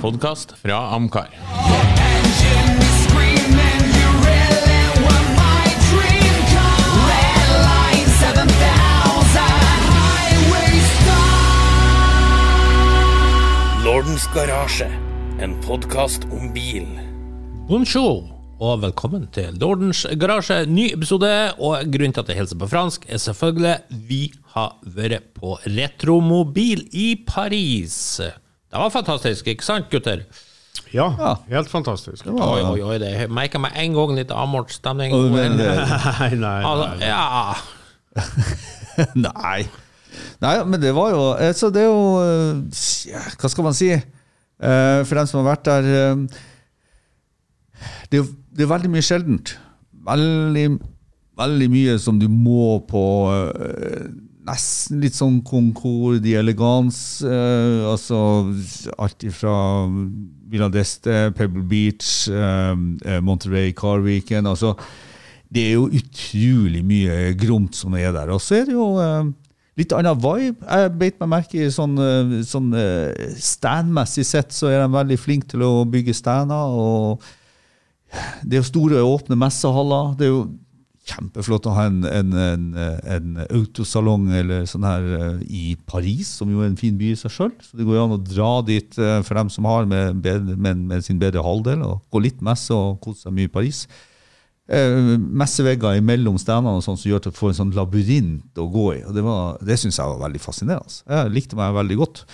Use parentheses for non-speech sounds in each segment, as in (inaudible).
podkast fra Amcar. Lordens garasje, en podkast om bil. Bonjour og velkommen til Lordens garasje, ny episode. Og grunnen til at jeg hilser på fransk, er selvfølgelig vi har vært på Retromobil i Paris. Det var fantastisk, ikke sant, gutter? Ja, helt fantastisk. Oi, oi, oi, det merka meg en gang litt Amort-stemning. Oh, (laughs) nei, Nei, nei, Altså, ja (laughs) Nei. Nei, men det var jo Så Det er jo eh, ja, Hva skal man si? Eh, for dem som har vært der eh, det, er, jo- det er veldig mye sjeldent. Veldig, veldig mye som du må på eh, Nesten litt sånn Concorde i elegans. eh, altså alt ifra Villa d'Este, Pebble Beach, eh, Monterey Monterey, Carweekend. Altså, det er jo utrolig mye gromt som er der. Og så er det jo eh, litt annen vibe. Jeg beit meg merke i sånn, eh, sånn eh, standmessig sett så er de veldig flinke til å bygge stander. og det er jo store, åpne messehaller. Det er jo kjempeflott å ha en, en, en, en autosalong eller sånn her eh, i Paris, som jo er en fin by i seg sjøl. Så det går jo an å dra dit eh, for dem som har med, med, med sin bedre halvdel, og gå litt messe og kose seg mye i Paris. Eh, messevegger imellom standene og sånn som gjør at du får en sånn labyrint å gå i. og Det, var- det syns jeg var veldig fascinerende. Jeg likte meg veldig godt.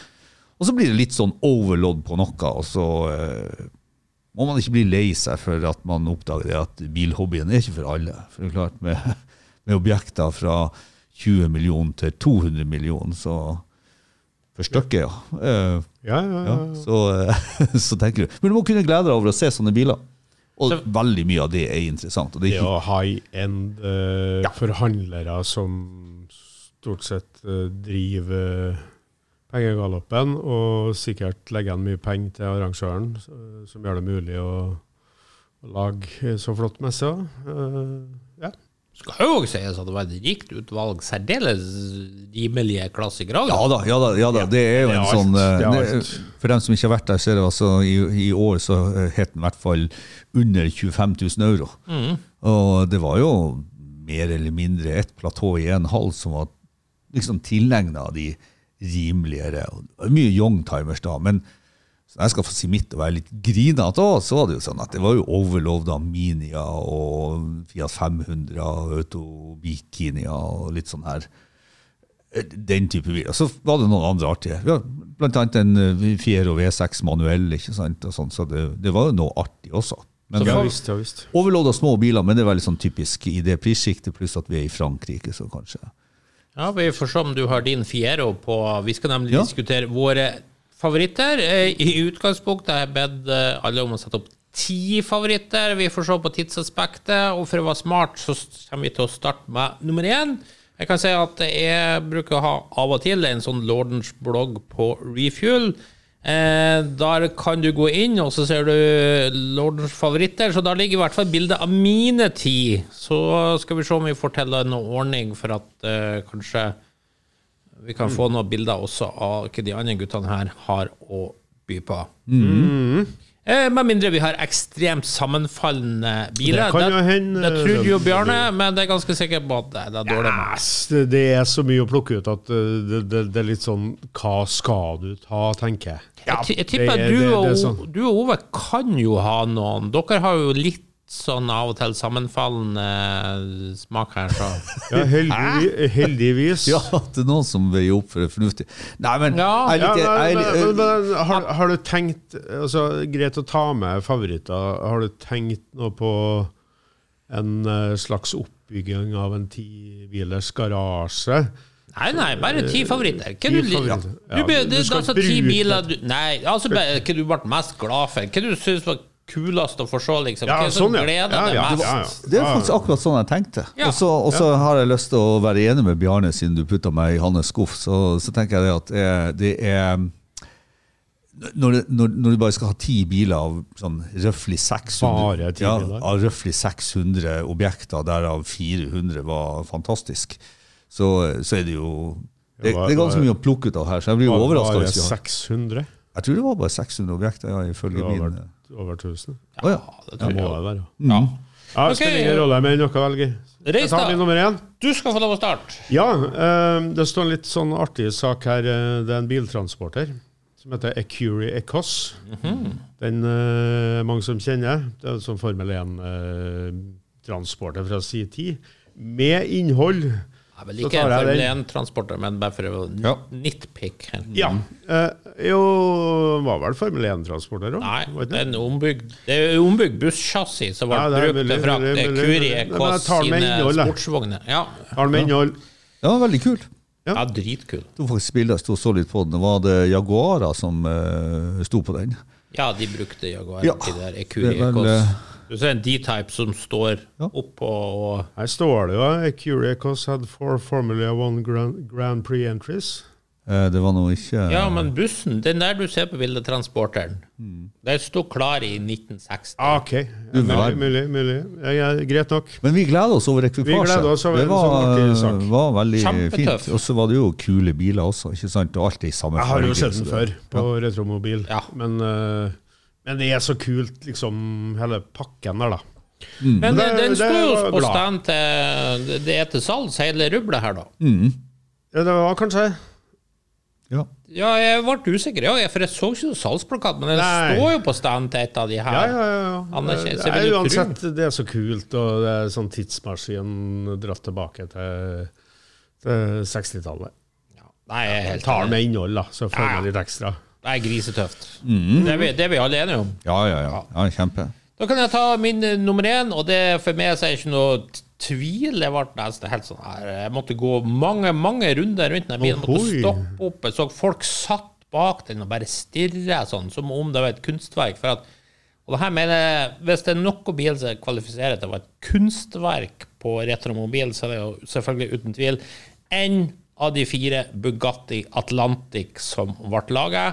Og så blir det litt sånn overlodd på noe, og så eh, må man ikke bli lei seg for at man oppdager det at bilhobbyen er ikke for alle. For det er klart, med, med objekter fra 20 millioner til 200 millioner, så for stykket, ja. Uh, Ja, ja, ja. ja. Så, uh, (laughs) så tenker du. Men du må kunne glede deg over å se sånne biler. Og Så- veldig mye av det er interessant. Og det er er ikke, high-end eh, forhandlere som stort sett driver pengegaloppen, og sikkert legger igjen mye penger til arrangøren, eh, som gjør det mulig å, å lage så flott messe. Uh, ja. Skal jo også sies at det var et rikt utvalg særdeles rimelige klassikere. ja da, ja da, ja da. Det er jo Det er en alt, sånn eh, det det-. For dem som ikke har vært der, så er det altså i, i år så het den i hvert fall under 25 000 euro. Og det var jo mer eller mindre et platå i en hall som var liksom tilegna de rimeligere. og Mye youngtimers da, men så jeg skal få si mitt og være litt grinete òg, så var det jo sånn at det var jo overlovd av Minia og Fiat 500 og Autobikinier og litt sånn her den type biler. Så var det noen andre artige. Har blant annet en eh, Fiero V6 manuell, ikke sant, og sånn, så det, det var jo noe artig også. Men Ja visst, ja visst. overloada små biler, men det er veldig sånn typisk i det prissjiktet, pluss at vi er i Frankrike, så kanskje Ja, Vi får se om du har din Fiero på Vi skal nemlig Ja. diskutere våre favoritter. Eh, I utgangspunktet har jeg bedt eh, alle om å sette opp ti favoritter. Vi får se på tidsaspektet, og for å være smart så kommer vi til å starte med nummer én. Jeg kan si at jeg bruker å ha av og til en sånn Lordens blogg på Refuel. Eh, der kan du gå inn, og så ser du Lordens favoritter. Så da ligger i hvert fall bildet av mine ti. Så skal vi se om vi får til en ordning for at eh, kanskje vi kan få noen bilder også av hva de andre guttene her har å by på. Eh, med mindre vi har ekstremt sammenfallende biler. Det kan jo hende, Det tror jo det- Bjarne, men det er ganske sikkert på at det, det er dårlig Yes, det, det er så mye å plukke ut at eh, det, det, det er litt sånn Hva skal du ta, tenker jeg. Jeg, jeg tipper det er- du, det- det og, sånn. du og Ove kan jo ha noen Dere har jo litt sånn av og til sammenfallende smak her, så (laughs) Ja, heldigvis. heldigvis. (laughs) Ja, det er noen som veier opp for det fornuftige. Nei, men Ja. jeg Ja, men, jeg men, men, har, har du tenkt altså, Greit å ta med favoritter. Har du tenkt noe på en eh, slags oppbygging av en tibilers garasje? Nei, nei, bare ti favoritter. Hva Ti du, favoritter. du, du det, skal altså, ti biler du, Nei, altså hva du ble mest glad for. Hva du syns var kulest å få se, liksom. Ja, Hva sånn, ja. Ja, ja, mest. det er faktisk akkurat sånn jeg tenkte. Ja. Og så har jeg lyst til å være enig med Bjarne, siden du putta meg i hans skuff. Så, så tenker jeg det at det er, det er når, når, når du bare skal ha ti biler av sånn røftlig 600, ja, av røftlig 600 objekter, derav 400 var fantastisk, så, så er det jo det, det er ganske mye å plukke ut av her. Så jeg blir jo Bare- overraska bare hvis vi har 600? Jeg tror det var bare 600 objekter, ja, ifølge min Over, over 1000. Å ja. Det Det tror må jeg. det være. Ja. Ja, det Ok. spiller ingen rolle med noe velger. Reis Jeg tar da. min nummer én. Du skal få lov å starte. Ja, eh, det står en litt sånn artig sak her. eh, Det er en biltransporter som heter Ecuri Ecos. Den eh, er mange som kjenner. Det er en sånn Formel 1-transporter fra si tid. Med innhold. Jeg vil ikke en Formel 1-transporter, men bare for å Ja. nitpick. Ja. Eh, jo, var vel Formel 1-transporter òg? Nei, det er en ombygd, det er ombygd busschassis som ble Ja, det er brukt mulig, til å frakte Curie Kåss sine sportsvogner. Ja. Tar med innhold? ja, veldig kul. Ja. ja, dritkul. Det var faktisk bilder jeg sto så litt på den. Var det Jaguarer som uh, sto på den. Ja, de brukte Jaguar Ja, til der det er vel, Kåss. Eh, Du ser en D-type som står Ja. oppå og Her står det jo Curiacos Ecos had four Formula 1 Grand, Grand Prix entries. Eh, det var nå ikke Ja, men bussen, den der du ser på bildet, transporteren, Mm. den sto klar i 1960. Ah, OK. Ja, mulig, mulig. mulig. Ja, ja, greit nok. Men vi gleder oss over ekvipasjen. Det var, sånn artig var veldig Kjempetøff. fint. Og så var det jo kule biler også, ikke sant? Og alltid i samme Jeg har jo farge, sett den før på retromobil, Ja. men, eh, men det er så kult, liksom, hele pakken der, da. Men Men det- den sto står jo på stand til Det er til salgs, hele rublet her, da. Mm. Ja, det var kanskje Ja. Ja, jeg ble usikker, ja, for jeg så ikke noen salgsplakat, men den Nei. står jo på stand til et av de her. Ja, ja, ja. Ikke- Det er uansett, det er så kult, og det er sånn tidsmaskin dratt tilbake til, til 60-tallet. Nei, jeg jeg Tar med innhold, da, så får Ja. man litt ekstra. Det er grisetøft. Mm. Det, er vi, det er vi alle enige om. ja, ja, ja. ja kjempe. Da kan jeg ta min eh, nummer én, og det for meg så er det ikke noe tvil. Jeg ble nesten helt sånn her Jeg måtte gå mange, mange runder rundt den bilen. Måtte stoppe opp. Jeg så folk satt bak den og bare stirra sånn, som om det var et kunstverk. For at, og det her mener jeg, Hvis det er noe bil som kvalifiserer til å være et kunstverk på retromobil, så er det jo selvfølgelig uten tvil en av de fire Bugatti Atlantic som ble laga.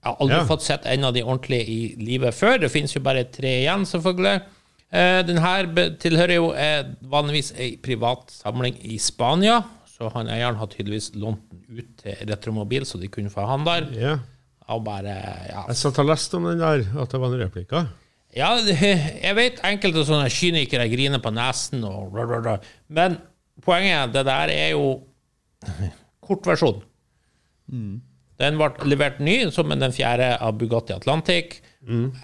Jeg har aldri Ja. fått sett en av de ordentlige i livet før. Det finnes jo bare tre igjen, selvfølgelig. Eh, den her tilhører jo eh, vanligvis ei privat samling i Spania, så han eieren har tydeligvis lånt den ut til Retromobil, så de kunne få han der. Ja. Og bare, ja. Jeg satt og leste om den der, at det var en replika. ja, (laughs) jeg vet enkelte sånne kynikere griner på nesen og rør. Men poenget er, det der er jo (laughs) kortversjon. Den ble levert ny som den fjerde av Bugatti Atlantic.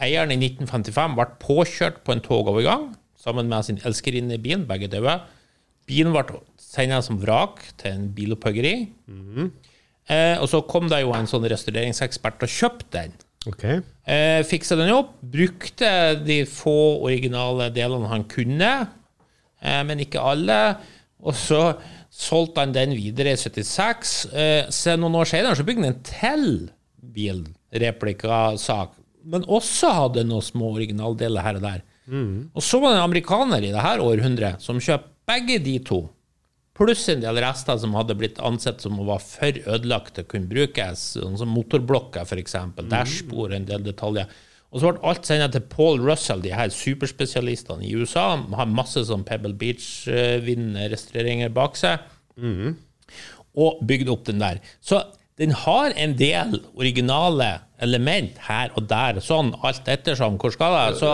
Eieren i 1955 ble påkjørt på en togovergang sammen med sin elskerinne i bilen, begge døde. Bilen ble sendt som vrak til en bilopphøggeri. Eh, og så kom det jo en sånn restaureringsekspert og kjøpte den. Okay. Eh, fiksa den opp, brukte de få originale delene han kunne, eh, men ikke alle. Og så solgte han den videre i 76. Eh, så noen år senere så bygde han en til bil, replikasak, men også hadde noen små originaldeler her og der. Og så var det en amerikaner i det her århundret som kjøpte begge de to, pluss en del rester som hadde blitt ansett som være for ødelagt til å kunne brukes, sånn som motorblokker f.eks., dashbord, en del detaljer. Og så ble alt sendt til Paul Russell, de her superspesialistene i USA. Han har masse sånn Pebble Beach-vinnende restaureringer bak seg og bygd opp den der. Så den har en del originale element her og der, sånn alt ettersom hvor skal det. Så,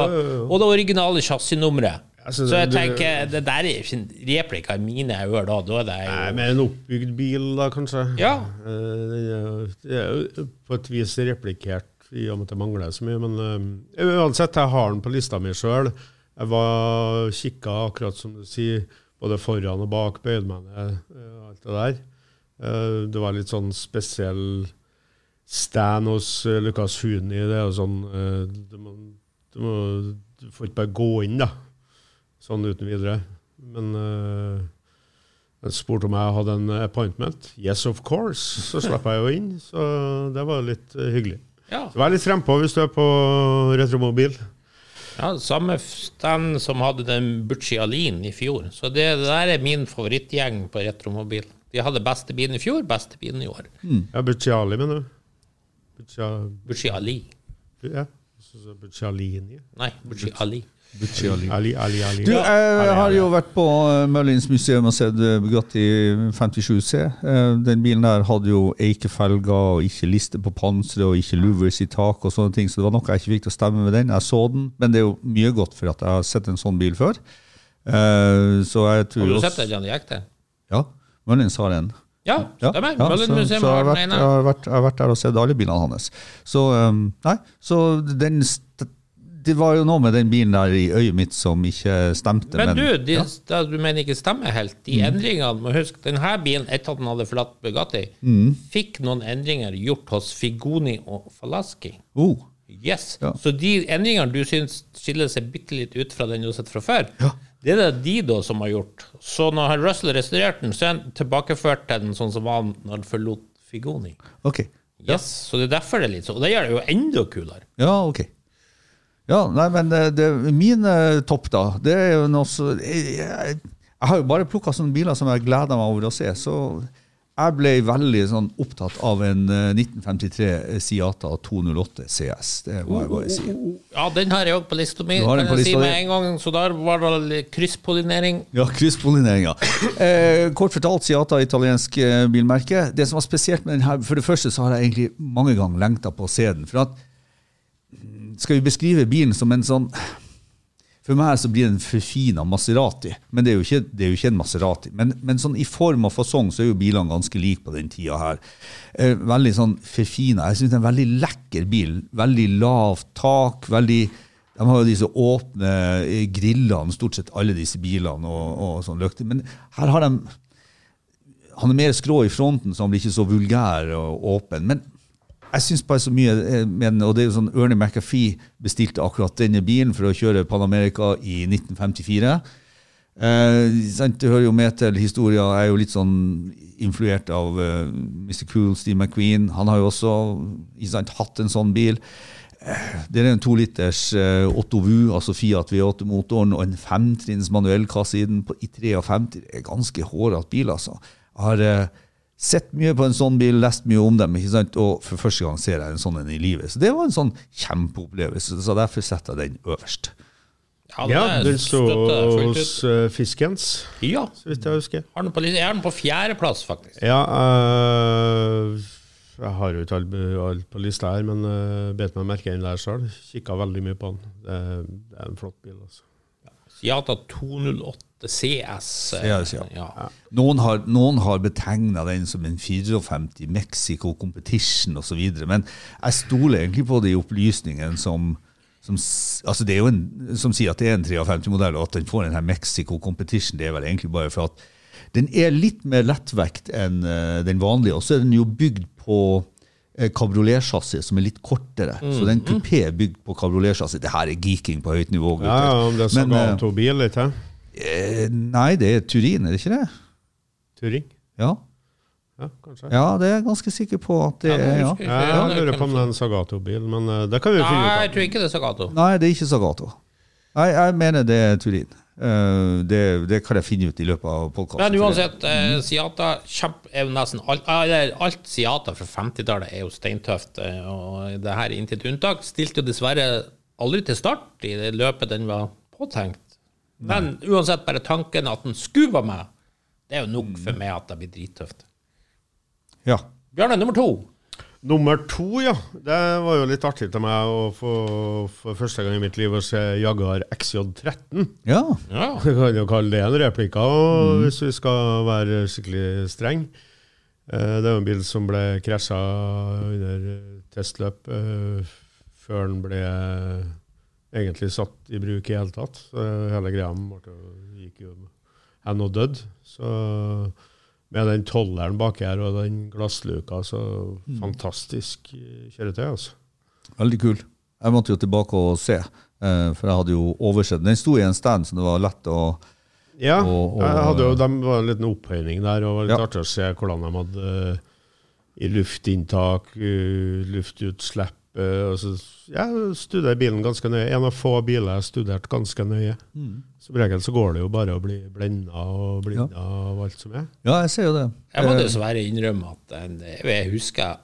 og det originale chassisnummeret. Altså, så jeg du, tenker, det der er ikke en replika i mine ører da. Da er det Nei, jo med en oppbygd bil, da, kanskje. Ja. Eh, Det er jo- det er jo på et vis replikert i og med at det mangler så mye, men eh, uansett, jeg har den på lista mi sjøl. Jeg var kikka, akkurat som du sier, både foran og bak, bøyde meg ned, eh, alt det der. Eh, Det var litt sånn spesiell stand hos eh, Lukas Huni. Det er jo sånn du, må, du, må, du får ikke bare gå inn, da. Sånn uten videre. Men han spurte om jeg hadde en appointment. Yes, of course. Så slapp jeg jo inn, så det var litt hyggelig. ja. Så vær litt frempå hvis du er på retromobil. Ja, samme stand som hadde den Bucci Aline i fjor. Så det, det der er min favorittgjeng på retromobil. De hadde beste bilen i fjor, beste bilen i år. Ja, Bucciali, mener du? Butchie Bucci Ali. ja, Butchie Alini. Nei, Bucci Ali. Bucciali. Ali, Ali, Ali. Du, jeg har jo vært på eh, Møllins museum og sett eh, Bugatti 57C. Eh, Den bilen der hadde jo eikefelger og ikke liste på panseret og ikke louvers i tak og sånne ting, så det var noe jeg ikke fikk til å stemme med den. Jeg så den, men det er jo mye godt for at jeg har sett en sånn bil før. Eh, Så jeg tror Har du sett den i ekte? Ja, Møllins har en. Ja, Ja, stemmer. ja, så- museum så jeg, har vært, jeg, har vært, jeg har vært der og sett alle bilene hans. Så, um, nei, så den st- Det var jo noe med den bilen der i øyet mitt som ikke stemte. Men du, de, ja. det du mener ikke stemmer helt. De endringene må huske, denne bilen, etter at den hadde forlatt Bugatti, Mm. fikk noen endringer gjort hos Figoni og Falaski. oh, Yes. Ja. Så de endringene du syns skiller seg bitte litt ut fra den du har sett fra før, Ja. det er det de da som har gjort. Så når Russell restaurerte den, så er han tilbakeført til den sånn som var når han forlot Figoni. ok. Yes. Så det er derfor det er litt sånn. Og det gjør det jo enda kulere. Ja, ok. Ja, nei, men det, det, min eh, topp, da, det er jo noe så Jeg, jeg, jeg har jo bare plukka sånne biler som jeg gleder meg over å se. Så jeg ble veldig sånn opptatt av en eh, 1953 Siata 208 CS. Det må jeg bare si. Ja, den har jeg òg på lista mi, kan på jeg si med en gang. Så der var det litt krysspollinering. Ja, krysspollinering, ja. Eh, kort fortalt, Siata italiensk eh, bilmerke. Det som var spesielt med den her, For det første så har jeg egentlig mange ganger lengta på å se den. For at Skal vi beskrive bilen som en sånn For meg så blir det en forfina Maserati. Men det er jo ikke, er jo ikke en Maserati. Men, men sånn i form og fasong så er jo bilene ganske like på den tida her. Eh, veldig sånn forfina. Jeg syns det er en veldig lekker bil. Veldig lavt tak. veldig de har jo disse åpne eh, grillene, stort sett alle disse bilene. og, og sånn løkter. Men her har de Han er mer skrå i fronten, så han blir ikke så vulgær og åpen. Men jeg syns bare så mye eh, med den, og det er jo sånn Ernie McAfee bestilte akkurat denne bilen for å kjøre Pan-America i 1954. Eh, det hører jo med til historia. Jeg er jo litt sånn influert av eh, Mr. Cool, Steve McQueen. Han har jo også sant, hatt en sånn bil. Eh, Det er en toliters uh, Otto Vu, altså Fiat V8-motoren, og en femtrinns manuellkasse i den på, i 53. Det er ganske hårete bil, altså. Jeg har eh, sett mye på en sånn bil, lest mye om dem, ikke sant? og for første gang ser jeg en sånn en i livet. Så det var en sånn kjempeopplevelse, så derfor setter jeg den øverst. Ja, Ja, den står hos ut. eh, Fiskens, Ja. så vidt jeg husker. Har den på, jeg har den på fjerdeplass, faktisk. Ja, uh, jeg har jo ikke alt, alt på lista her, men uh, bet meg merke den der sjøl. Kikka veldig mye på den. Det, det er en flott bil, altså. Siata 208 CS. CS, ja. ja. Noen har, noen har betegna den som en 54 Mexico Competition osv., men jeg stoler egentlig på de opplysningene som, som altså en, som sier at det er en 53-modell, og at den får den her Mexico Competition, det er vel egentlig bare for at den er litt mer lettvekt enn eh, den vanlige, og så er den jo bygd på kabriolet-chassis som er litt kortere. Så det er en kupé er bygd på kabriolet-chassis. Det her er geeking på høyt nivå. Ja, ja, om det er Men, eh, litt Eh, nei, det er Turin, er det ikke det? Turing? Ja. Ja, kanskje. Ja, det er jeg ganske sikker på at det er. Ja. Ja, jeg lurer på om det er en Sagato-bil, men eh, det kan vi jo Nei, finne jeg ut av. tror ikke det er Sagato. Nei, det er ikke Sagato. Nei, jeg mener det er Turin. Eh, det, det kan jeg finne ut i løpet av podkasten. Men uansett, eh, Siata kjemp, er jo nesten alt, eller alt Siata fra 50-tallet er jo steintøft. eh, Og det her inntil et unntak stilte jo dessverre aldri til start i det løpet den var påtenkt. Men uansett, bare tanken at den skulle være med, det er jo nok for meg at det blir drittøft. Ja. Bjørne nummer to. Nummer to, ja. Det var jo litt artig til meg å få for første gang i mitt liv å se Jaguar XJ13. ja. Ja. Kan jo kalle det en replika, hvis vi skal være skikkelig streng. Eh, Det er jo en bil som ble krasja under testløp eh, før den ble egentlig satt i bruk i hele tatt. Så hele greia gikk jo hen og døde. Så med den tolleren bak her og den glassluka, så fantastisk eh, kjøretøy, altså. Veldig kul. Jeg måtte jo tilbake og se, eh, for jeg hadde jo oversett Den sto i en stand, så det var lett å Ja, Og- og- jeg hadde jo, de var en liten opphøyning der, og det var litt Ja. artig å se hvordan de hadde eh, i luftinntak, luftutslipp eh, og så, ja, studerte bilen ganske nøye. En av få biler jeg har studert ganske nøye. Som regel så går det jo bare å bli blenda og blinda av alt som er. Ja, jeg ser jo det. Jeg må Eh, dessverre innrømme at jeg husker,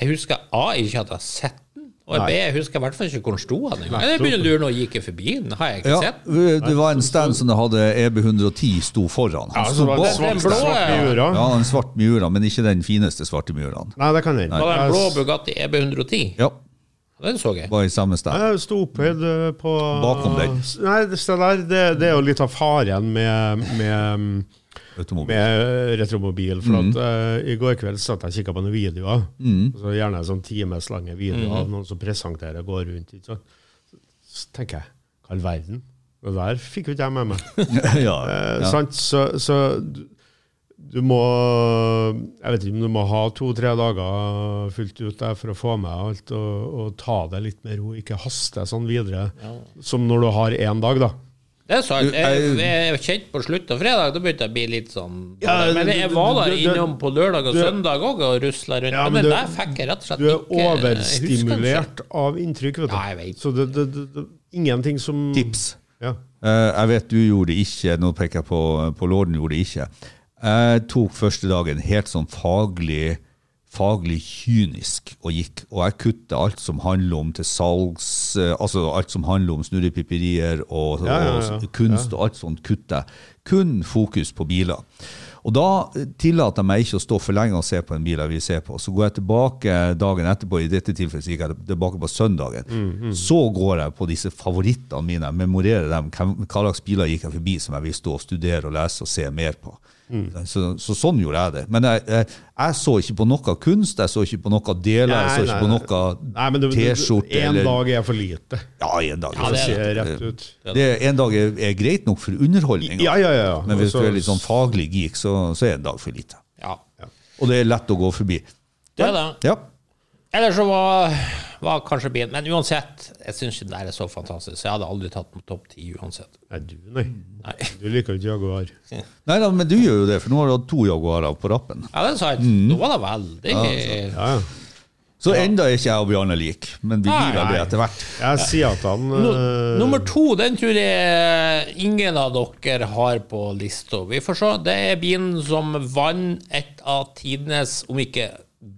jeg husker A, ikke at jeg har sett den, Og jeg husker i hvert fall ikke hvor den sto. Jeg begynner å lure nå, gikk jeg forbi den? Har jeg ikke Ja, sett? det var en stand som det hadde EB110 sto foran. Han Ja, sto bak. den svart, blå, ja. Miura. Ja, en svart Miura, men ikke den fineste svarte Miuraen. Nei, det kan den. Var det en Jeg blå Bugatti E EB110? Ja, Den så jeg. var i samme sted. Jeg sto opphøyd eh, på Bakom den. Nei, det, der, det, det er jo litt av faren med, med, Automobil. med retromobil. For at uh, I går kveld satt jeg og kikka på noen videoer. Så Gjerne sånn timeslange videoer av noen som presenterer og går rundt. Ikke sant? Så tenker jeg, hva i all verden? Det der fikk jo ikke jeg med meg. (laughs) ja, Eh, ja. sant? Så, så du, må Jeg vet ikke om du må ha to-tre dager fullt ut der for å få med alt, og, og ta det litt med ro. Ikke haste sånn videre som når du har én dag, da. Det er sant. Jeg, jeg- kjente på slutten av fredag, da begynte jeg å bli litt sånn Ja, Men jeg var der du- innom på lørdag og du- søndag òg og rusla rundt. Ja, men men det du- der fikk jeg rett og slett Du er ikke den overstimulert av inntrykk, vet du. Ja, jeg vet. Så det, det, det, det ingenting som Tips. Ja. Uh, jeg vet du gjorde det ikke, nå peker jeg på, på Lorden gjorde det ikke. Jeg tok første dagen helt sånn faglig, faglig kynisk og gikk, og jeg kutta alt som handler om til salgs, eh, altså alt som handler om snurrepiperier og, Ja, ja, ja. og kunst og alt sånt kutta. Kun fokus på biler. Og da tillater jeg meg ikke å stå for lenge og se på en bil jeg vil se på. Så går jeg tilbake dagen etterpå, i dette tilfellet gikk jeg tilbake på søndagen. Mm, Så går jeg på disse favorittene mine, memorerer dem, hva slags biler gikk jeg forbi som jeg vil stå og studere og lese og se mer på. Mm. Så, så sånn gjorde jeg det. Men jeg, jeg, jeg så ikke på noe kunst, jeg så ikke på noe deler, jeg så Nei, ikke på noe Nei, men du- du- T-skjorte. En eller- dag er for lite. Ja, en dag. Ja, det er det. rett ut. Det, en dag er, er greit nok for underholdning. Ja, ja, ja. Men hvis så, du er litt sånn faglig geek, så, så er en dag for lite. Ja, Og det er lett å gå forbi. det er det. Ja. Ellers så var, var kanskje bilen Men uansett, jeg syns ikke den der er så fantastisk. Så jeg hadde aldri tatt den på topp ti uansett. Nei, du, nei. Nei. Du liker ikke Jaguar. Nei da, men du gjør jo det, for nå har du hatt to Jaguarer på rappen. Ja, det er sant. Mm. Nå var det veldig Ja, ja. Så enda er ikke jeg og Bjarne lik, men vi blir vel det etter hvert. Jeg sier at han No, eh, nummer to, den tror jeg ingen av dere har på lista. Vi får se. Det er bilen som vant et av tidenes, om ikke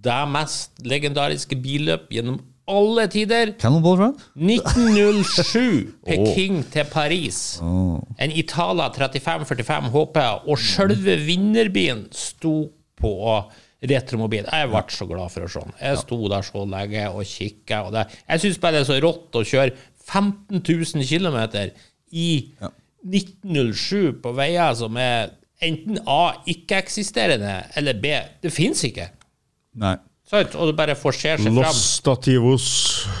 det mest legendariske billøp gjennom alle tider. Cannonball Run? 1907, (laughs) Peking til Paris. En Itala 3545 HP, og sjølve vinnerbilen sto på retromobil. Jeg ble så glad for å se den. Jeg sto der så lenge og kikka. Jeg syns bare det er så rått å kjøre 15 000 km i 1907 på veier som er enten A, ikke-eksisterende, eller B, det fins ikke. Nei. Sant? Og det bare forserer seg Los fram. Stativos.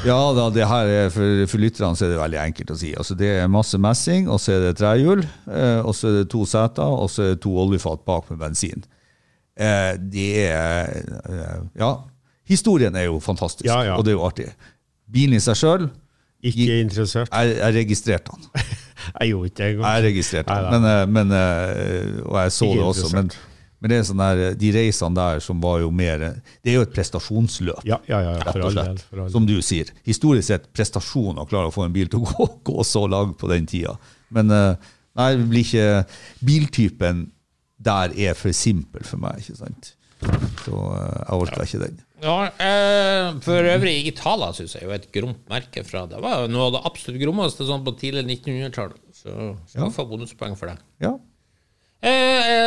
Ja da, det her er for, for lytterne så er det veldig enkelt å si. Altså, det er masse messing, og så er det trehjul, eh, og så er det to seter, og så er det to oljefat bak med bensin. Eh, det er eh, Ja, historien er jo fantastisk, Ja, ja. og det er jo artig. Bilen i seg sjøl, Ikke interessert. jeg, jeg registrerte den. (laughs) Jeg gjorde ikke det engang. Jeg registrerte den, men, eh, men, eh, og jeg så Ikke det også. Men. Men det er sånn der, de reisene der som var jo mer Det er jo et prestasjonsløp. Ja, ja, ja, rett og all slett. del. Som du sier. Historisk sett prestasjon å klare å få en bil til å gå, (laughs) gå så langt på den tida. Men eh, nei, det blir ikke Biltypen der er for simpel for meg, ikke sant. Så eh, jeg orker ikke den. Ja, eh, for øvrig, Italia syns jeg er jo et gromt merke fra Det var noe av det absolutt grommeste sånn på tidlig 1900-tall. Så skal Ja. få bonuspoeng for det. Ja. Eh,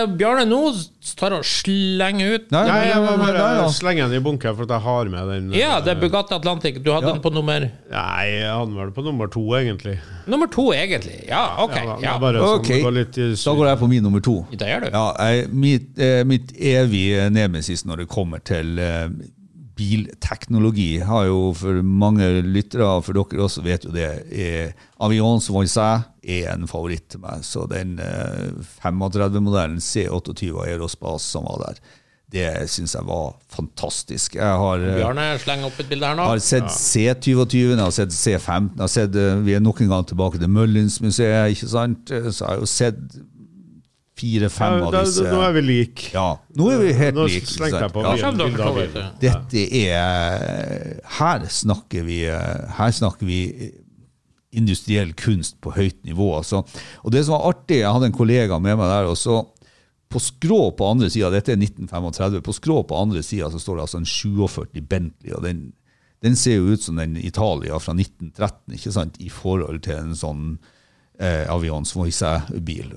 eh, Bjarne nå tar og slenger ut Nei, Nei, jeg må bare ja. slenge den i bunken for at jeg har med den. Ja, det er Bugatti Atlantic. Du hadde Ja. den på nummer Nei, jeg hadde den vel på nummer to, egentlig. Nummer to, egentlig. Ja, OK. Ja, da- Ja, Bare sånn, Ok. det litt i Da går jeg på min nummer to. Det gjør du. Ja, jeg, mitt, eh, mitt evige nemesis når det kommer til eh, bilteknologi, har jo for mange lyttere, og for dere også vet jo det, er Voice er en favoritt til meg. Så den eh, 35-modellen C28 av Aerospace som var der, det syns jeg var fantastisk. Jeg har eh, Bjarne opp et bilde her nå. har sett C22, jeg har sett C15, jeg har sett, eh, vi er nok en gang tilbake til Møllins-museet, ikke sant? Eh, Så jeg har jo sett fire-fem Ja, av disse. nå er vi like. Ja, nå er vi helt Nå like. ikke slengte jeg på bilen. Dette er Her snakker vi Her snakker vi industriell kunst på høyt nivå. Altså. Og det som var artig, jeg hadde en kollega med meg der, og så på skrå på andre sida, dette er 1935, på skrå på andre sida så står det altså en 47 Bentley, og den, den ser jo ut som den Italia fra 1913, ikke sant, i forhold til en sånn eh, Avions Voice-bil.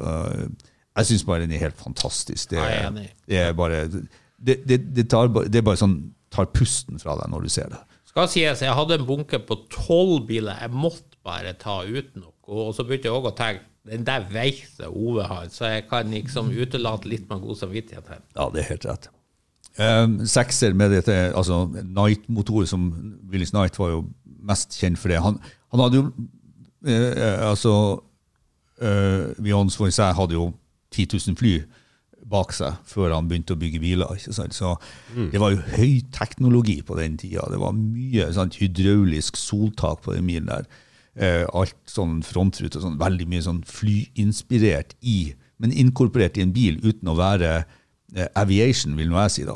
Jeg syns bare den er helt fantastisk. Det, Jeg er enig. det er bare det, det, det, tar, det er bare sånn tar pusten fra deg når du ser det. Skal sies, jeg hadde en bunke på tolv biler. Jeg måtte bare ta ut noe. Og så begynte jeg også å tenke den der veit Ove har, så jeg kan liksom utelate litt med god samvittighet her. Ja, det er helt rett. Um, sekser med dette, altså Night-motor, som Willis Night var jo mest kjent for det. Han, han hadde jo uh, Altså uh, Vions for seg hadde jo 10 000 fly bak seg før han begynte å bygge biler. ikke sant? Så det var jo høyteknologi på den tida. Det var mye sant, hydraulisk soltak på den bilen der. Eh, alt sånn frontrute, sånn, veldig mye sånn flyinspirert i, men inkorporert i en bil uten å være eh, aviation, vil nå jeg si da.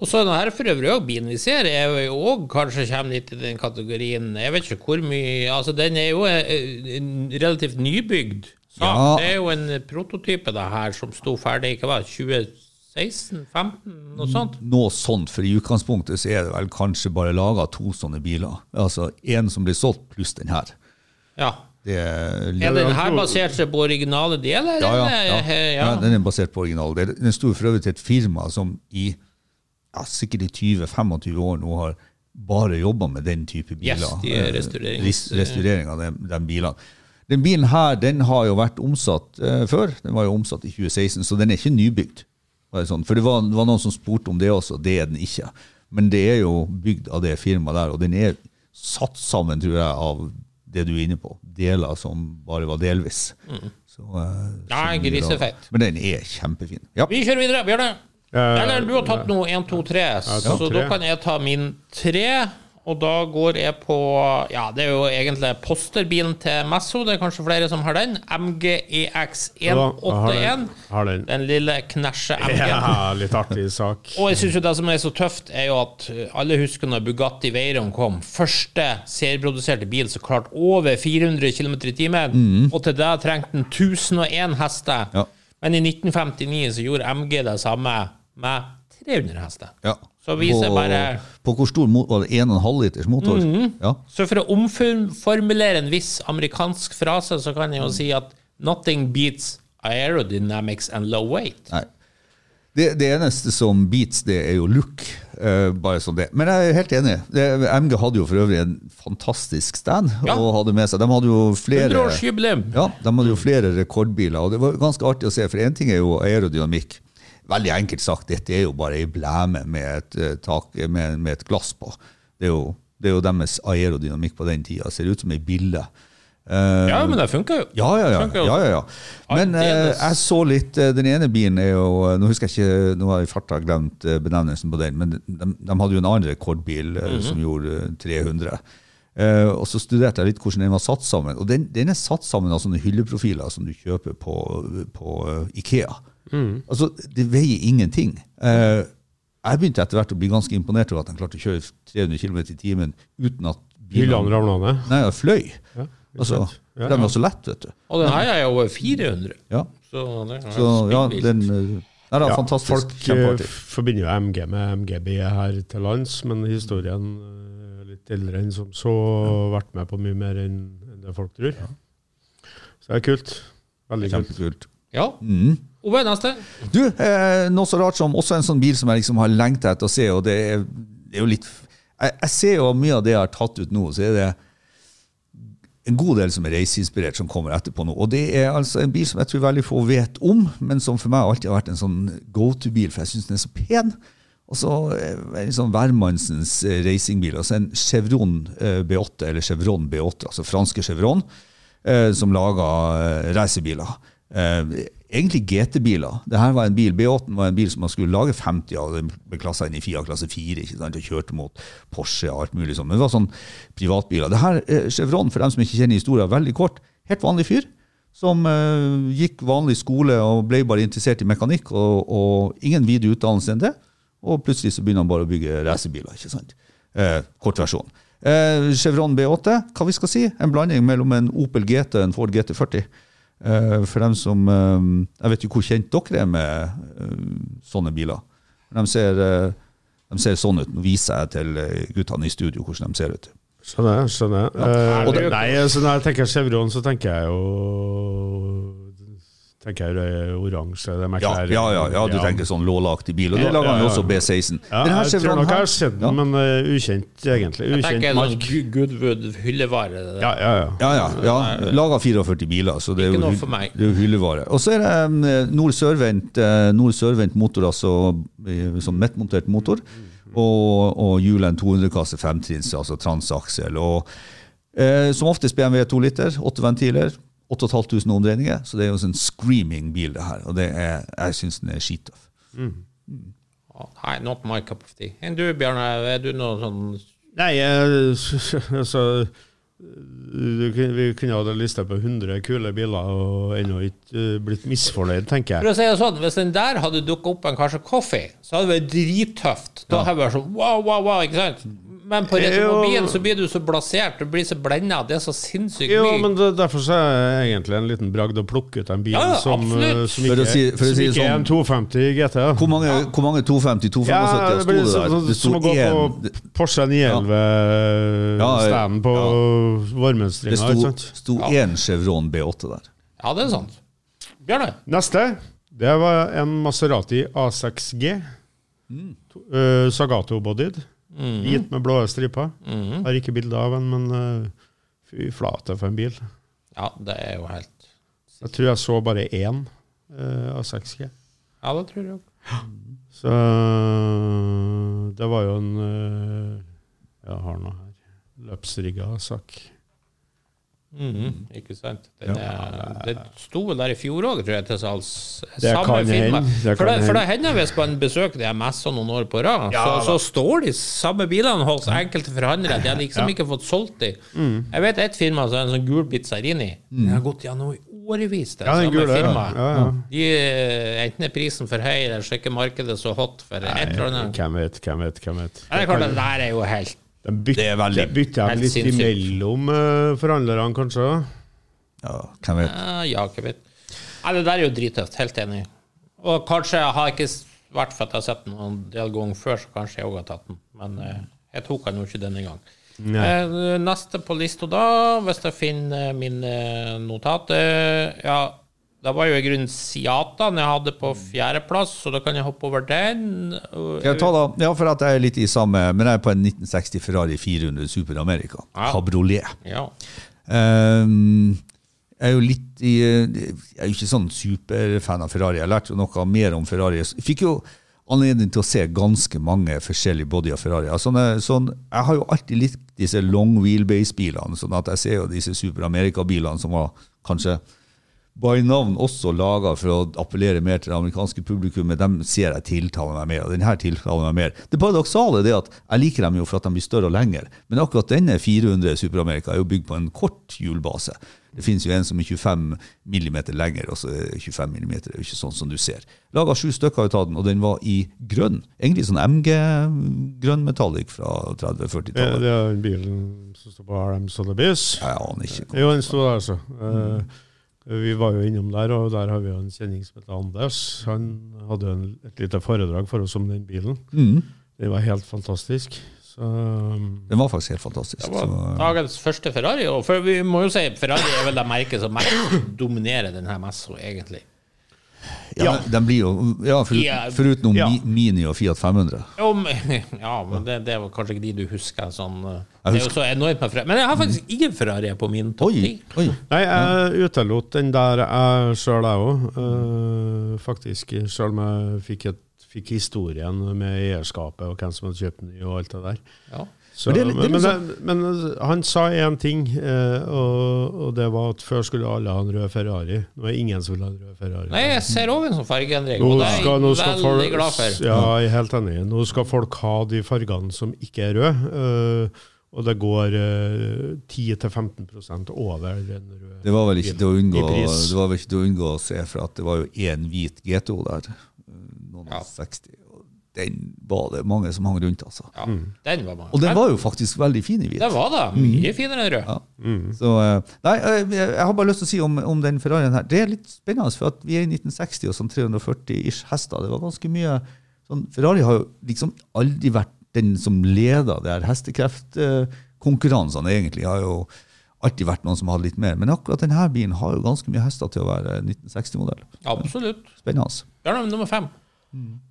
Og så er her for øvrig òg bilen vi ser, er jo òg kanskje kommer litt i den kategorien Jeg vet ikke hvor mye Altså, den er jo eh, relativt nybygd sak. Ja. Det er jo en prototype, det her, som sto ferdig ikke var 2016-15, noe sånt. Noe sånt, for i utgangspunktet så er det vel kanskje bare laga to sånne biler. Altså en som blir solgt, pluss den her. Ja. Det er, Er den her basert seg på originale deler? ja, ja, ja. Ja, den er basert på originale Det- Den sto for øvrig til et firma som i ja, sikkert i 20-25 år nå har bare jobba med den type biler. Yes, de er Eh, restaurerings- Restaurering av de, de bilene. Den bilen her den har jo vært omsatt eh, før. Den var jo omsatt i 2016, så den er ikke nybygd. Var det sånn? For det var, det var noen som spurte om det også. Det er den ikke. Men det er jo bygd av det firmaet der, og den er satt sammen, tror jeg, av det du er inne på. Deler som bare var delvis. Så, eh, Nei, grisefett. Men den er kjempefin. Ja. Vi kjører videre, Bjørne. Eh, Eller du har tatt noe 1, 2, 3, så da kan jeg ta min 3. Og da går jeg på Ja, det er jo egentlig posterbilen til Messo. Det er kanskje flere som har den. MG EX Ja, jeg har 181. den. Den. Den lille knæsje MG. Ja, litt artig sak. (laughs) Og jeg synes jo det som er så tøft, er jo at uh, alle husker når Bugatti Veyron kom. Første serieproduserte bil som klarte over 400 km i timen. Og til det trengte den 1001 hester. Ja. Men i 1959 så gjorde MG det samme med 300 hester. Ja. Så viser på, bare- På hvor stor motor? var det? 1,5 liters motor? Ja. Så for å omformulere en viss amerikansk frase, så kan jeg jo si at nothing beats aerodynamics and low weight. Nei. Det, det eneste som beats, det er jo look. Uh, bare sånn det. Men jeg er helt enig. Det, MG hadde jo for øvrig en fantastisk stand. Ja. og hadde med seg, De hadde jo flere ja, de hadde jo flere rekordbiler. og Det var ganske artig å se, for én ting er jo aerodynamikk. Veldig enkelt sagt, dette er jo bare ei blæme med et, eh, tak, med, med et glass på. Det er, jo, det er jo deres aerodynamikk på den tida. Ser ut som ei bille. Uh, Ja, men det funker jo. ja, ja, ja. Ja, ja, ja. Men uh, jeg så litt uh, Den ene bilen er jo eh, Nå husker jeg ikke, nå har jeg i farta glemt eh, benevnelsen på den, men de, de hadde jo en annen rekordbil mm -hmm. som gjorde eh, 300. Eh, og så studerte jeg litt hvordan den var satt sammen. Og den, den er satt sammen av sånne hylleprofiler som du kjøper på, på eh, Ikea. Mhm. Altså, det veier ingenting. Eh, jeg begynte etter hvert å bli ganske imponert over at de klarte å kjøre 300 km i timen uten at bilene ramla ned. Nei, jeg fløy. Ja, Altså, ja, Ja, Den var så lett, vet du. Og den her er jo over 400. Ja. Så det er Så ja, den eh, Nei, det er Ja, fantastisk. Folk eh, forbinder jo MG med MGB her til lands, men historien er litt eldre enn som så, vært med på mye mer enn enn det folk tror. Så det er kult. Veldig kult. Ja. Mm. Ove, neste. Du, eh, noe så rart som også en sånn bil som jeg liksom har lengta etter å se, og det er, det er jo litt jeg, jeg ser jo mye av det jeg har tatt ut nå, så er det en god del som er reiseinspirert, som kommer etterpå nå. Og det er altså en bil som jeg tror veldig få vet om, men som for meg alltid har vært en sånn go to-bil, for jeg syns den er så pen. Og så eh, en sånn hvermannsens eh, racingbil. Altså en Chevron eh, B8, eller Chevron B8, altså franske Chevron, eh, som lager eh, racerbiler. Eh, egentlig GT-biler. Dette var en bil, B8 var en bil som man skulle lage 50 av. Den ble klassa inn i FIA klasse 4 ikke sant, og kjørte mot Porsche og alt mulig sånn. Men det var sånn privatbiler. Det her, eh, Chevron, for dem som ikke kjenner historien, veldig kort. Helt vanlig fyr som uh, gikk vanlig skole og ble bare interessert i mekanikk, og, og ingen videre utdannelse enn det. Og plutselig så begynner han bare å bygge racerbiler. ikke sant? Eh, kort versjon. Uh, Chevron B8, hva vi skal si? En blanding mellom en Opel GT og en Ford GT40. Eh, for dem som eh, Jeg vet jo hvor kjent dere er med eh, sånne biler. De ser, De ser sånn ut. Nå viser jeg til guttene i studio hvordan de ser ut. Skjønner skjønner jeg. Eh, det- nei, så når jeg tenker Chevron, så tenker jeg jo tenker jeg det oransje. Det er Ja, ja, ja, ja, du tenker sånn lålaktig bil. Og det lager han jo også B16. Ja, jeg tror nok jeg har sett den, men uh, ukjent, egentlig. Jeg Ukjent tenker en mark. Gu- Goodwood hyllevare. det. Ja, ja, ja. Ja, ja. ja. Laga 44 biler, så det er, Ikke jo, noe for meg. det er hyllevare. Og så er det um, nord-sørvendt eh, nord-sørvendt motor, altså eh, sånn mettmontert motor. Og, og hjulet en 200-kasse femtrinns, altså transaksel. Og eh, som oftest BMW 2 liter, åtte ventiler. 8500 omdreininger, så det er jo en sånn screaming bil, det her. Og det er, jeg syns den er skittøff. Å, Nei, not my cup of tea. Enn du, Bjørn, er du noe sånn Nei, (laughs) altså Vi kunne hatt en liste på 100 kule biler og ennå ikke eh, blitt misfornøyd, tenker For jeg. å si det sånn, Hvis den der hadde dukka opp en kanskje coffee, så hadde det vært drittøft. Da hadde det vært sånn wow, wow, wow, ikke sant? Men på retromobilen så blir du så blasert, du blir så blenda. Det er så sinnssykt Jo, mye. men det, Derfor så er det egentlig en liten bragd å plukke ut en bil Ja, ja, som, eh, som ikke, si- som si ikke sånn, er en sånn- 250 GT. Hvor mange, hvor mange 250, 275 Ja, sto det der? det som, der? Det som å gå på Porsche 911 Ja, standen Det sto, ikke sant? sto én Chevron B8 der. Ja, det er sant. Bjørne? Neste, det var en Maserati A6G. Mm. To- eh, Sagato-bodied. Hvit med blå striper. Har ikke bilde av den, men uh, fy flate for en bil. Ja, det er jo helt Jeg tror jeg så bare én uh, A6G. Ja, det tror jeg òg. Så eh, det var jo en uh, Jeg har noe her. Løpsrigga sak. Mhm, ikke sant. Den er, det sto vel der i fjor òg, tror jeg, til salgs. Det kan hende, For, det, for det hende. hender hvis man besøker de messene noen år på rad, så, så står de samme bilene hos enkelte forhandlere. De har liksom ikke fått solgt de. Mm. Jeg vet et firma som er en sånn gul pizzarini. Den har gått gjennom i årevis, det Ja, den samme gule, ja. firmaet. Ja, ja. De, eh, enten er prisen for høy, eller så er ikke markedet så hot for et eller annet. Hvem vet, hvem vet, hvem vet. Det er klart, det der er jo helt De bytter, er veldig- bytter de litt sinnssykt. imellom uh, forhandlerne, kanskje? Ja, hvem vet. Uh, ja, ikke vet. Nei, det der er jo drittøft. Helt enig. Og kanskje jeg har ikke vært for at jeg har sett den en del ganger før, så kanskje jeg òg har tatt den. Men eh, jeg tok den jo ikke denne gang. Eh, neste på lista da, hvis jeg finner mine notater Ja, det var jo i grunnen Siataen jeg hadde på fjerdeplass, så da kan jeg hoppe over den. Jeg tar da? Ja, for at jeg er litt i samme Men jeg er på en 1960 Ferrari 400 Super America. Ja. Cabriolet. Ja. Um, jeg er jo litt i Jeg er jo ikke sånn superfan av Ferrari. Jeg har lært noe mer om Ferrari. Jeg fikk jo anledning til å se ganske mange forskjellige bodyer Ferrari. Altså, sånne, sånn, jeg har jo alltid likt disse long wheelbase-bilene, sånn at jeg ser jo disse Super America-bilene som var kanskje by navn også laga for å appellere mer til det amerikanske publikummet. Dem ser jeg tiltaler meg mer, og denne tiltaler meg mer. Det paradoksale er det at jeg liker dem jo for at de blir større og lengre, men akkurat denne 400 Super-Amerika er jo bygd på en kort hjulbase. Det finnes jo en som er 25 millimeter lenger, og så er 25 millimeter er jo ikke sånn som du ser. Laga sju stykker ut av den, og den var i grønn. Egentlig sånn MG-grønn metallic fra 30-40-tallet. det er bilen som står på RM Sotheby's. Jeg aner ikke. Jo, den sto der, altså. Eh, vi var jo innom der, og der har vi jo en kjenning som heter Anders. Han hadde jo en, et lite foredrag for oss om den bilen. Mm, Det var helt fantastisk. Så um, den var faktisk helt fantastisk. Det var så- dagens første Ferrari. Og for vi må jo si Ferrari er vel det merket som mest dominerer denne messa, egentlig. Ja, den blir jo ja, forut, Ja. Foruten Ja. Mini og Fiat 500. Jo, men, (laughs) ja, men det, det var kanskje ikke de du husker. Sånn, eh, Jeg det er jo så enormt. Men jeg har faktisk ingen Ferrari på min topp ti. Nei, jeg utelot den der jeg sjøl, jeg òg. faktisk. Sjøl om jeg fikk, et, fikk historien med eierskapet og hvem som hadde kjøpt den og alt det der. Ja. Så, Men det litt- det men, litt men, men han sa én ting, eh, og, og det var at før skulle alle ha en rød Ferrari. Nå er det ingen som vil ha en rød Ferrari. Nei, jeg ser òg en sånn fargeendring, og det er jeg veldig folk, glad for. Ja, jeg er helt enig. Nå skal folk ha de fargene som ikke er røde. eh, og det går eh, 10-15 over den røde. Det var vel ikke til å unngå, I pris. det var vel ikke til å unngå å se, for at det var jo én hvit GTO der. Noen Ja. og 60. Den var det mange som hang rundt, altså. Ja, den var mange. Og den var jo faktisk veldig fin i hvit. Den var det. Mye finere enn rød. Ja. Så, eh, nei, eh, jeg har bare lyst til å si om, om den Ferrarien her. Det er litt spennende, for at vi er i 1960 og sånn 340 ish hester. Det var ganske mye sånn, Ferrari har jo liksom aldri vært den som leder det her hestekreftkonkurransene, egentlig. har jo alltid vært noen som hadde litt mer. Men akkurat denne bilen har jo ganske mye hester til å være 1960-modell. Absolutt. Spennende. Bjørnar, nummer fem.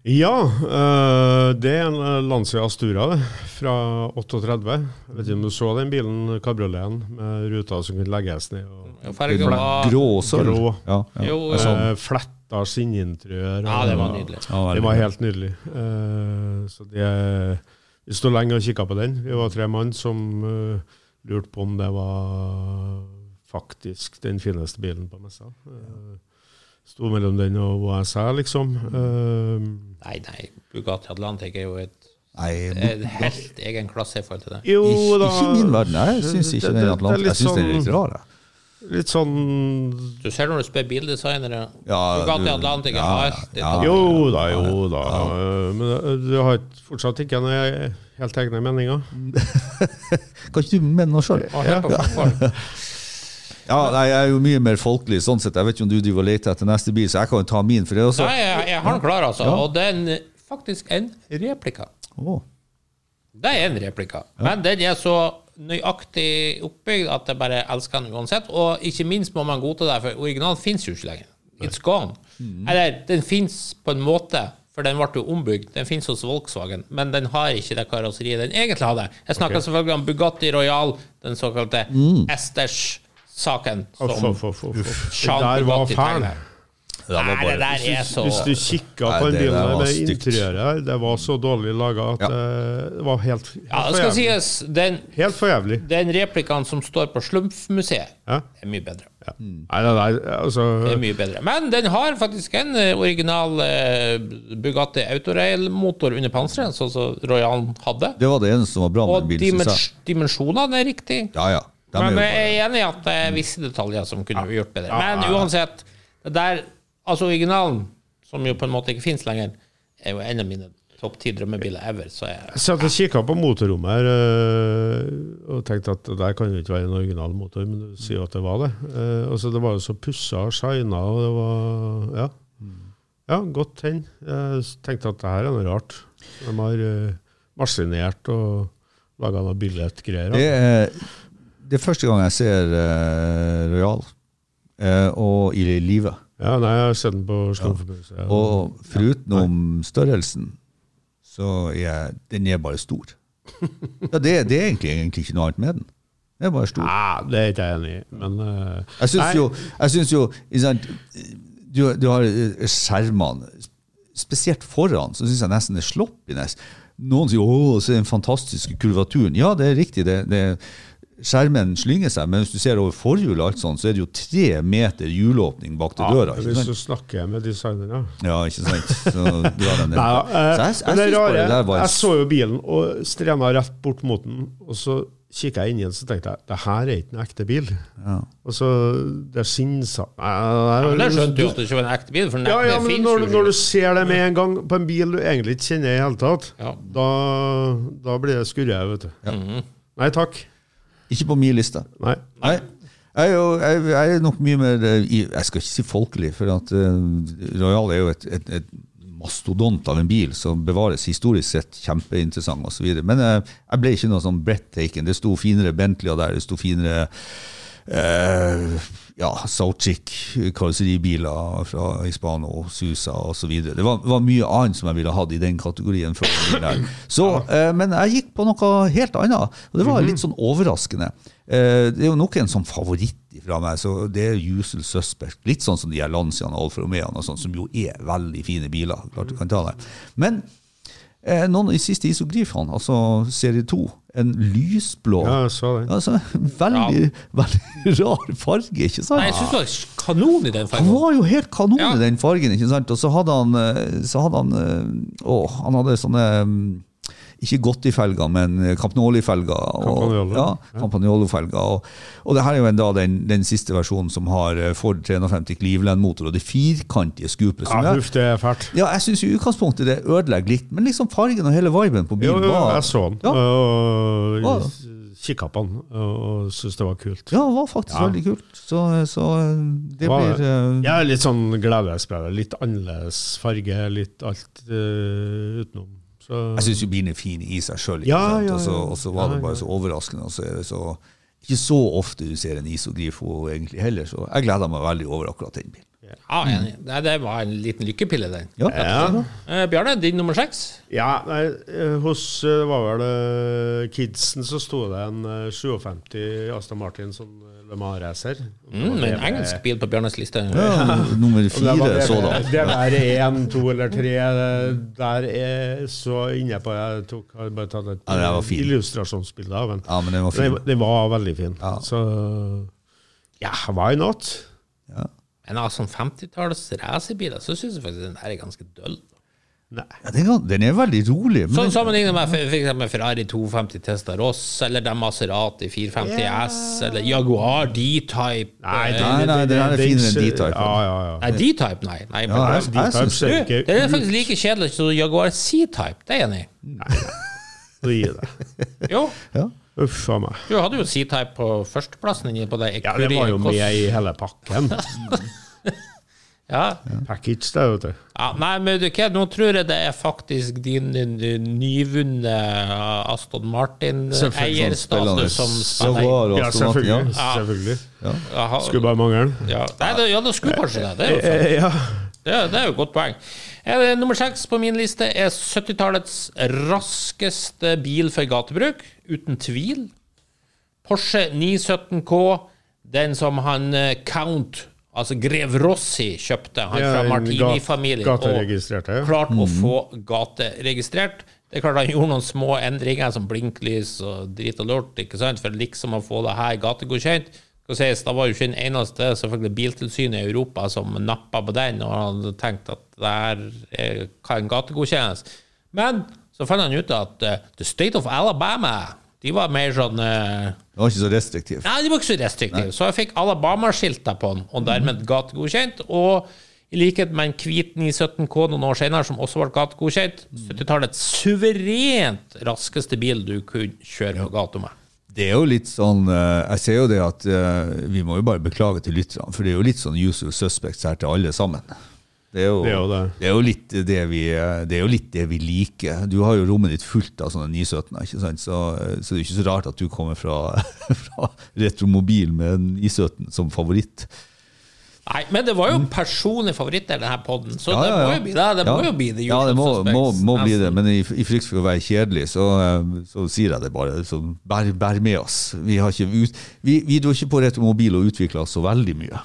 Ja, øh, det er en øh, Lancia Astura det, fra 38. Jeg vet ikke om du så den bilen, kabrioleten, med ruta som kunne legges ned. og Ja, var Grå og sølv. Grå. Ja, ja. Jo. Eh, fletta skinninteriør. Ja, det var nydelig. Ja, Det var helt nydelig. Eh, så det, vi sto lenge og kikka på den. Vi var tre mann som uh, lurte på om det var faktisk den fineste bilen på messa. Uh, sto mellom den og OSR, liksom. Uh, Nei, nei. Bugatti Atlantic er jo et, Nei, en helt egen klasse i forhold til det. jo da ikke min verden. Jeg syns ikke Det- den Atlantic det er Jeg syns den er litt litt rar. jeg. Litt sånn Du ser når du spør bildesignere Ja, Bugatti Atlantic er ja, alltid ja. Jo da, jo da. Men eh, du har fortsatt ikke noen helt egne meninger? (laughs) Kan ikke du mene noe sjøl? Ja. (laughs) Ja, nei, jeg er jo mye mer folkelig sånn sett. Jeg vet ikke om du driver og leter etter neste bil, så jeg kan jo ta min. For det også Nei, jeg, jeg har den klar, altså. Ja. Og det er faktisk en replika. Oh. Det er en replika. Men den er så nøyaktig oppbygd at jeg bare elsker den uansett. Og ikke minst må man godta det, for originalen fins jo ikke lenger. It's gone. Eller, den fins på en måte, for den ble jo ombygd. Den fins hos Volkswagen, men den har ikke det karosseriet den egentlig hadde. Jeg snakker selvfølgelig om Bugatti Royal, den såkalte Esters-saken. Uff, som uff, uff, uff, uff. Det der var fæl. det var Nei, det der er så Hvis du kikka på den bilen med interiøret her, det var så dårlig laga at Ja. eh, det var helt, helt, Ja, det skal sies, den, helt for jævlig. den replikaen som står på Slumpfmuseet, Ja. er mye bedre. Ja. Nei, nei, nei, altså Det er mye bedre. Men den har faktisk en eh, original eh, Bugatti Autorail-motor under panseret, sånn som Royalen hadde. Det var det eneste som var bra med bilen, Og dimens dimensjonene er riktig. Ja, ja. De Men er jeg er enig i at det er visse detaljer som kunne ja. gjort bedre. Men uansett, det der, altså originalen, som jo på en måte ikke fins lenger, er jo en av mine topp ti drømmebiler ever. Så jeg, Jeg satt og kikka på motorrommet her øh, og tenkte at det der kan jo ikke være en original motor, men du sier jo at det var det. Eh, altså Det var jo så pussa og shina, og det var Ja, ja godt hen. Jeg tenkte at det her er noe rart. De har øh, maskinert og laga noe billettgreier. det, er, det er første gang jeg ser uh, Royal, uh, og i live. Ja, nei, jeg har sett den på Slumforbundet. Og foruten størrelsen, så er den er bare stor. Ja, det, det er egentlig, egentlig ikke noe annet med den. Den er bare stor. Nei, det er ikke jeg enig i, men uh, Jeg syns jo, jeg synes jo sant, du, du har skjermene, spesielt foran, så syns jeg nesten det er sloppiness. Noen sier 'å, se den fantastiske kurvaturen'. Ja, det er riktig. det, det Skjermen slynger seg, men hvis du ser over forhjulet, alt sånt, så er det jo tre meter hjulåpning bak til døra. ja, Ikke Hvis sant? du snakker med designere Ja, ikke sant? Så drar den ned. Nei, eh, Så jeg, jeg, men rare, det var jeg så jo bilen og strena rett bort mot den, og så kikka jeg inn igjen så tenkte jeg, det her er ikke en ekte bil. Ja. Og så det er Nei, nei, men jeg skjønte jo du- at det ikke var en ekte bil, for den ja, ja, det men finnes når, du- når du ser det med en gang på en bil du egentlig ikke kjenner i hele tatt, Ja. da, da blir det skurre, vet du. Nei takk. Ikke på min liste. Nei. Nei. Jeg er, jo, jeg, jeg er nok mye mer eh, Jeg skal ikke si folkelig, for at eh, Royal er jo et, et, et mastodont av en bil som bevares historisk sett kjempeinteressant osv. Men eh, jeg ble ikke noe sånn breathtaking. Det sto finere Bentleyer der, det sto finere eh, ja, Sauchic karosseribiler fra Hispano, Susa osv. Det var, var mye annet som jeg ville hatt i den kategorien. Så, eh, men jeg gikk på noe helt annet, og det var litt sånn overraskende. Eh, det er jo nok en sånn favoritt fra meg, så det er Usual Suspect. Litt sånn som de her Lanciaene og Alfa Romeoene, sånn, som jo er veldig fine biler. klart du kan ta det. Men eh, noen i siste Isogrif, han, altså serie 2, en lysblå Ja, jeg så den. Altså, veldig, veldig (laughs) rar farge, ikke sant? Nei, jeg syns det var kanon i den fargen. Han var jo helt kanon Ja. i den fargen, ikke sant? Og så hadde han, eh, så hadde han eh, Å, han hadde sånne mm, ikke Gotti-felger, men Campagnoli-felger. og-. Ja, Campagnolo-felger. Og, og det her er jo en, da den, den siste versjonen som har eh, Ford 350 Cleveland-motor og det firkantige skupet. som Ja, Huff, det er fælt. ja, jeg syns i utgangspunktet det ødelegger litt, men liksom fargen og hele viben på bilen jo, var jeg så den. Ja. Og Ja. kikka på den og, syntes det var kult. Ja, det var faktisk Ja. veldig kult. Så, så det Var blir uh, Jeg er litt sånn gledesspiller. Litt annerledes farge, litt alt uh, utenom. Så Jeg syns bilen er fin i seg sjøl, Ja, ja, ja. og så var det bare ja. så overraskende. Og så er det så ikke så ofte du ser en isogrifo egentlig heller, så jeg gleder meg veldig over akkurat den bilen. Ja. Nei, det var en liten lykkepille, den. Ja, ja. Eh, Bjarne, din nummer seks? Ja, nei, eh, hos eh, var vel eh, kidsen så sto det en eh, 57 Aston Martin sånn Le Mans-racer. Mm, en engelsk bil på Bjarnes liste. Ja, nummer var fire sådan. Det er én, to eller tre. Der er så inne på Jeg tok, har bare tatt et Ja, var illustrasjonsbilde av den. Ja, men den var fin. Den, den var veldig fin. Ja. Så ja, why not? Ja. Men av sånn 50-talls racerbiler, så syns jeg faktisk den der er ganske døll. Nei. Ja, den, den er veldig rolig. Men Sånn Sammenlignet med for for eksempel Ferrari 250 Testaross, eller den Maserati 450 S, eller Jaguar D-Type. Nei, det, Nei, nei, den er finere enn D-Type. Ja, ja, ja. Nei, D-Type, nei. nei Ja, jeg, jeg- jeg synes- ser du, det er faktisk like kjedelig som Jaguar C-Type, det er jeg enig i. Nei, (laughs) gi deg. Jo, ja. Uff a meg. du hadde jo C-Type på førsteplassen inne på det Ja, det var jo med i hele pakken. (laughs) Ja. Package, det, vet du. Ja, nei, men du, ikke, nå tror jeg det er faktisk din, din nyvunne uh, Aston Martin-eierstatus som spiller Ja, selvfølgelig. ja. selvfølgelig. Jaha, Skulle bare mangle. ja. Nei, det, ja, det skulle kanskje det. Det er jo. Eh, Ja. det er, det er jo et godt poeng. Eh, nummer seks på min liste er 70-tallets raskeste bil for gatebruk, uten tvil. Porsche 917K, den som han eh, Count, altså Grev Rossi, kjøpte. Han Ja, fra Martini-familien. ga- og ja. klarte mm. å få gateregistrert. Det er klart Han gjorde noen små endringer, som blinklys og drit og lort, ikke sant? for liksom å få det her gategodkjent. Sies, Da var jo ikke den eneste selvfølgelig Biltilsynet i Europa som nappa på den, og hadde tenkt at det her kan gategodkjennes. Men så fant han ut at uh, The State of Alabama de var mer sånn uh, De var ikke så restriktive? Nei, de var ikke så restriktive. Så jeg fikk Alabama-skilta på den, og dermed gategodkjent. Og i likhet med en hvit 917K noen år senere, som også ble gategodkjent, 70-tallets suverent raskeste bil du kunne kjøre på gata med. Det er jo litt sånn eh, Jeg ser jo det at eh, vi må jo bare beklage til lytterne, for det er jo litt sånn usual suspects her til alle sammen. Det er jo Det er jo det. det er jo litt det vi, det er jo litt det vi liker. Du har jo rommet ditt fullt av sånne 917-er, ikke sant? Så, så det er ikke så rart at du kommer fra, (laughs) fra Retromobil med en 917 som favoritt. Nei, men det var jo personlig favoritt i denne poden, så Ja, ja, det må jo bli det. Det må Ja. jo bli det Ja, det må, må, må bli det, men i, i frykt for å være kjedelig, så, eh, så sier jeg det bare. Så bær, bær med oss. Vi, har ikke ut, vi, vi dro ikke på Retromobil og utvikla oss så veldig mye.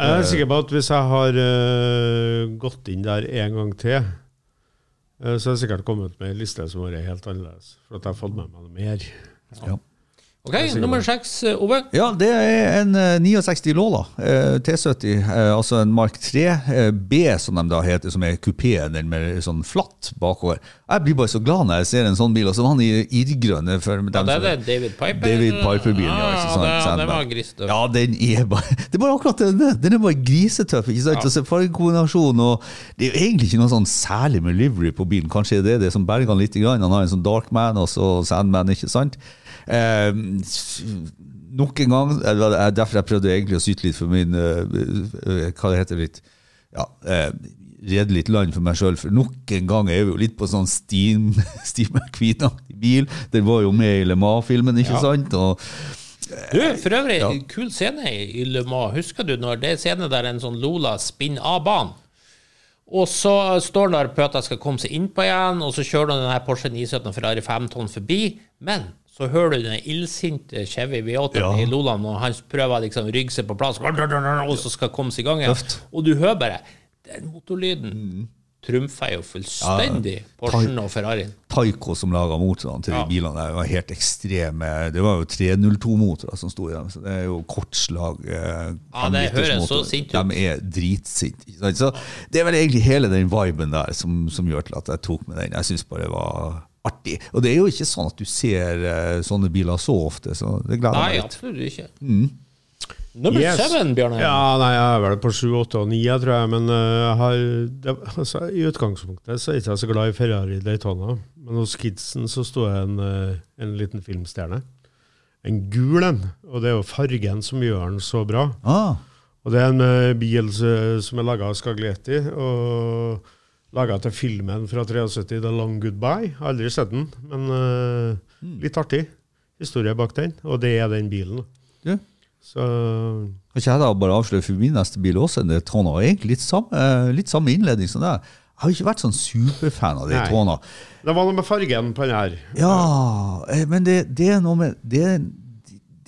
Jeg er sikker på at hvis jeg har uh, gått inn der en gang til, uh, så har jeg sikkert kommet med en liste som har vært helt annerledes. For at jeg har fått med meg noe mer. Ja. Ok, nummer seks, eh, Ove. Ja, det er en eh, 69 Lola eh, T70, eh, altså en Mark 3 eh, B, som de da heter, som er kupeen, den med sånn flatt bakover. Jeg blir bare så glad når jeg ser en sånn bil, og så var han i irrgrønne for Ja, det er det David Piper. David Piper-bilen, ja. ikke sant? Ja, det, det var grisete. Ja, den er bare Det er bare akkurat den. Den er bare grisetøff. ikke sant? Ja. Altså, fargekombinasjon og Det er jo egentlig ikke noe sånn særlig med livery på bilen. Kanskje det er det som berger han litt. Grann. Han har en sånn Darkman og så Sandman, ikke sant? Eh, nok en gang, det var derfor jeg prøvde egentlig å syte litt for min eh, eh, Hva det heter litt ja, eh, Redde litt land for meg sjøl, for nok en gang er vi jo litt på sånn Steam, (laughs) Steam McQueen-aktig bil. Den var jo med i Le Mans-filmen, ikke Ja. sant? Og Du, for øvrig, Ja. kul scene i Le Mans. Husker du når det er scene der en sånn Lola spinner av banen? Og så står han der på at jeg skal komme seg innpå igjen, og så kjører han den her Porsche 917 Ferrari 5 forbi. Men så hører du den illsinte Chevy V8 Ja. i Loland, og han prøver liksom å rygge seg på plass, og så skal komme seg i gang igjen. Og du hører bare Den motorlyden trumfer jo fullstendig Porschen og Ferrarien. Taiko som laga motorene til Ja. de bilene, der var helt ekstreme. Det var jo 302-motorer som sto i dem, så det er jo kortslag. Eh, Ja, det høres så sint ut. De er dritsinte. Så det er vel egentlig hele den viben der som, som gjør til at jeg tok med den. Jeg syns bare det var artig. Og det er jo ikke sånn at du ser eh, sånne biler så ofte, så det gleder Nei, meg litt. absolutt ikke. Nummer Yes. seven, Bjørnar. Ja, nei, jeg er vel på 7, 8 og 9, tror jeg. Men uh, har, det, altså, i utgangspunktet så er jeg ikke så glad i Ferrari Daytona. Men hos kidsen så sto jeg en, eh, en liten filmstjerne. en gul en. Og det er jo fargen som gjør den så bra. Ah, Og det er en bil som er laga av Skaglietti, og laga til filmen fra 73, The Long Goodbye. Aldri sett den, men uh, litt artig historie bak den. Og det er den bilen. Ja. Så kan ikke jeg da bare avsløre for min neste bil også en Daytona? Og Egentlig litt samme, eh, litt samme innledning som det. Jeg har ikke vært sånn superfan av de Daytona. det var noe med fargen på den her. Ja, eh, men det, det er noe med det,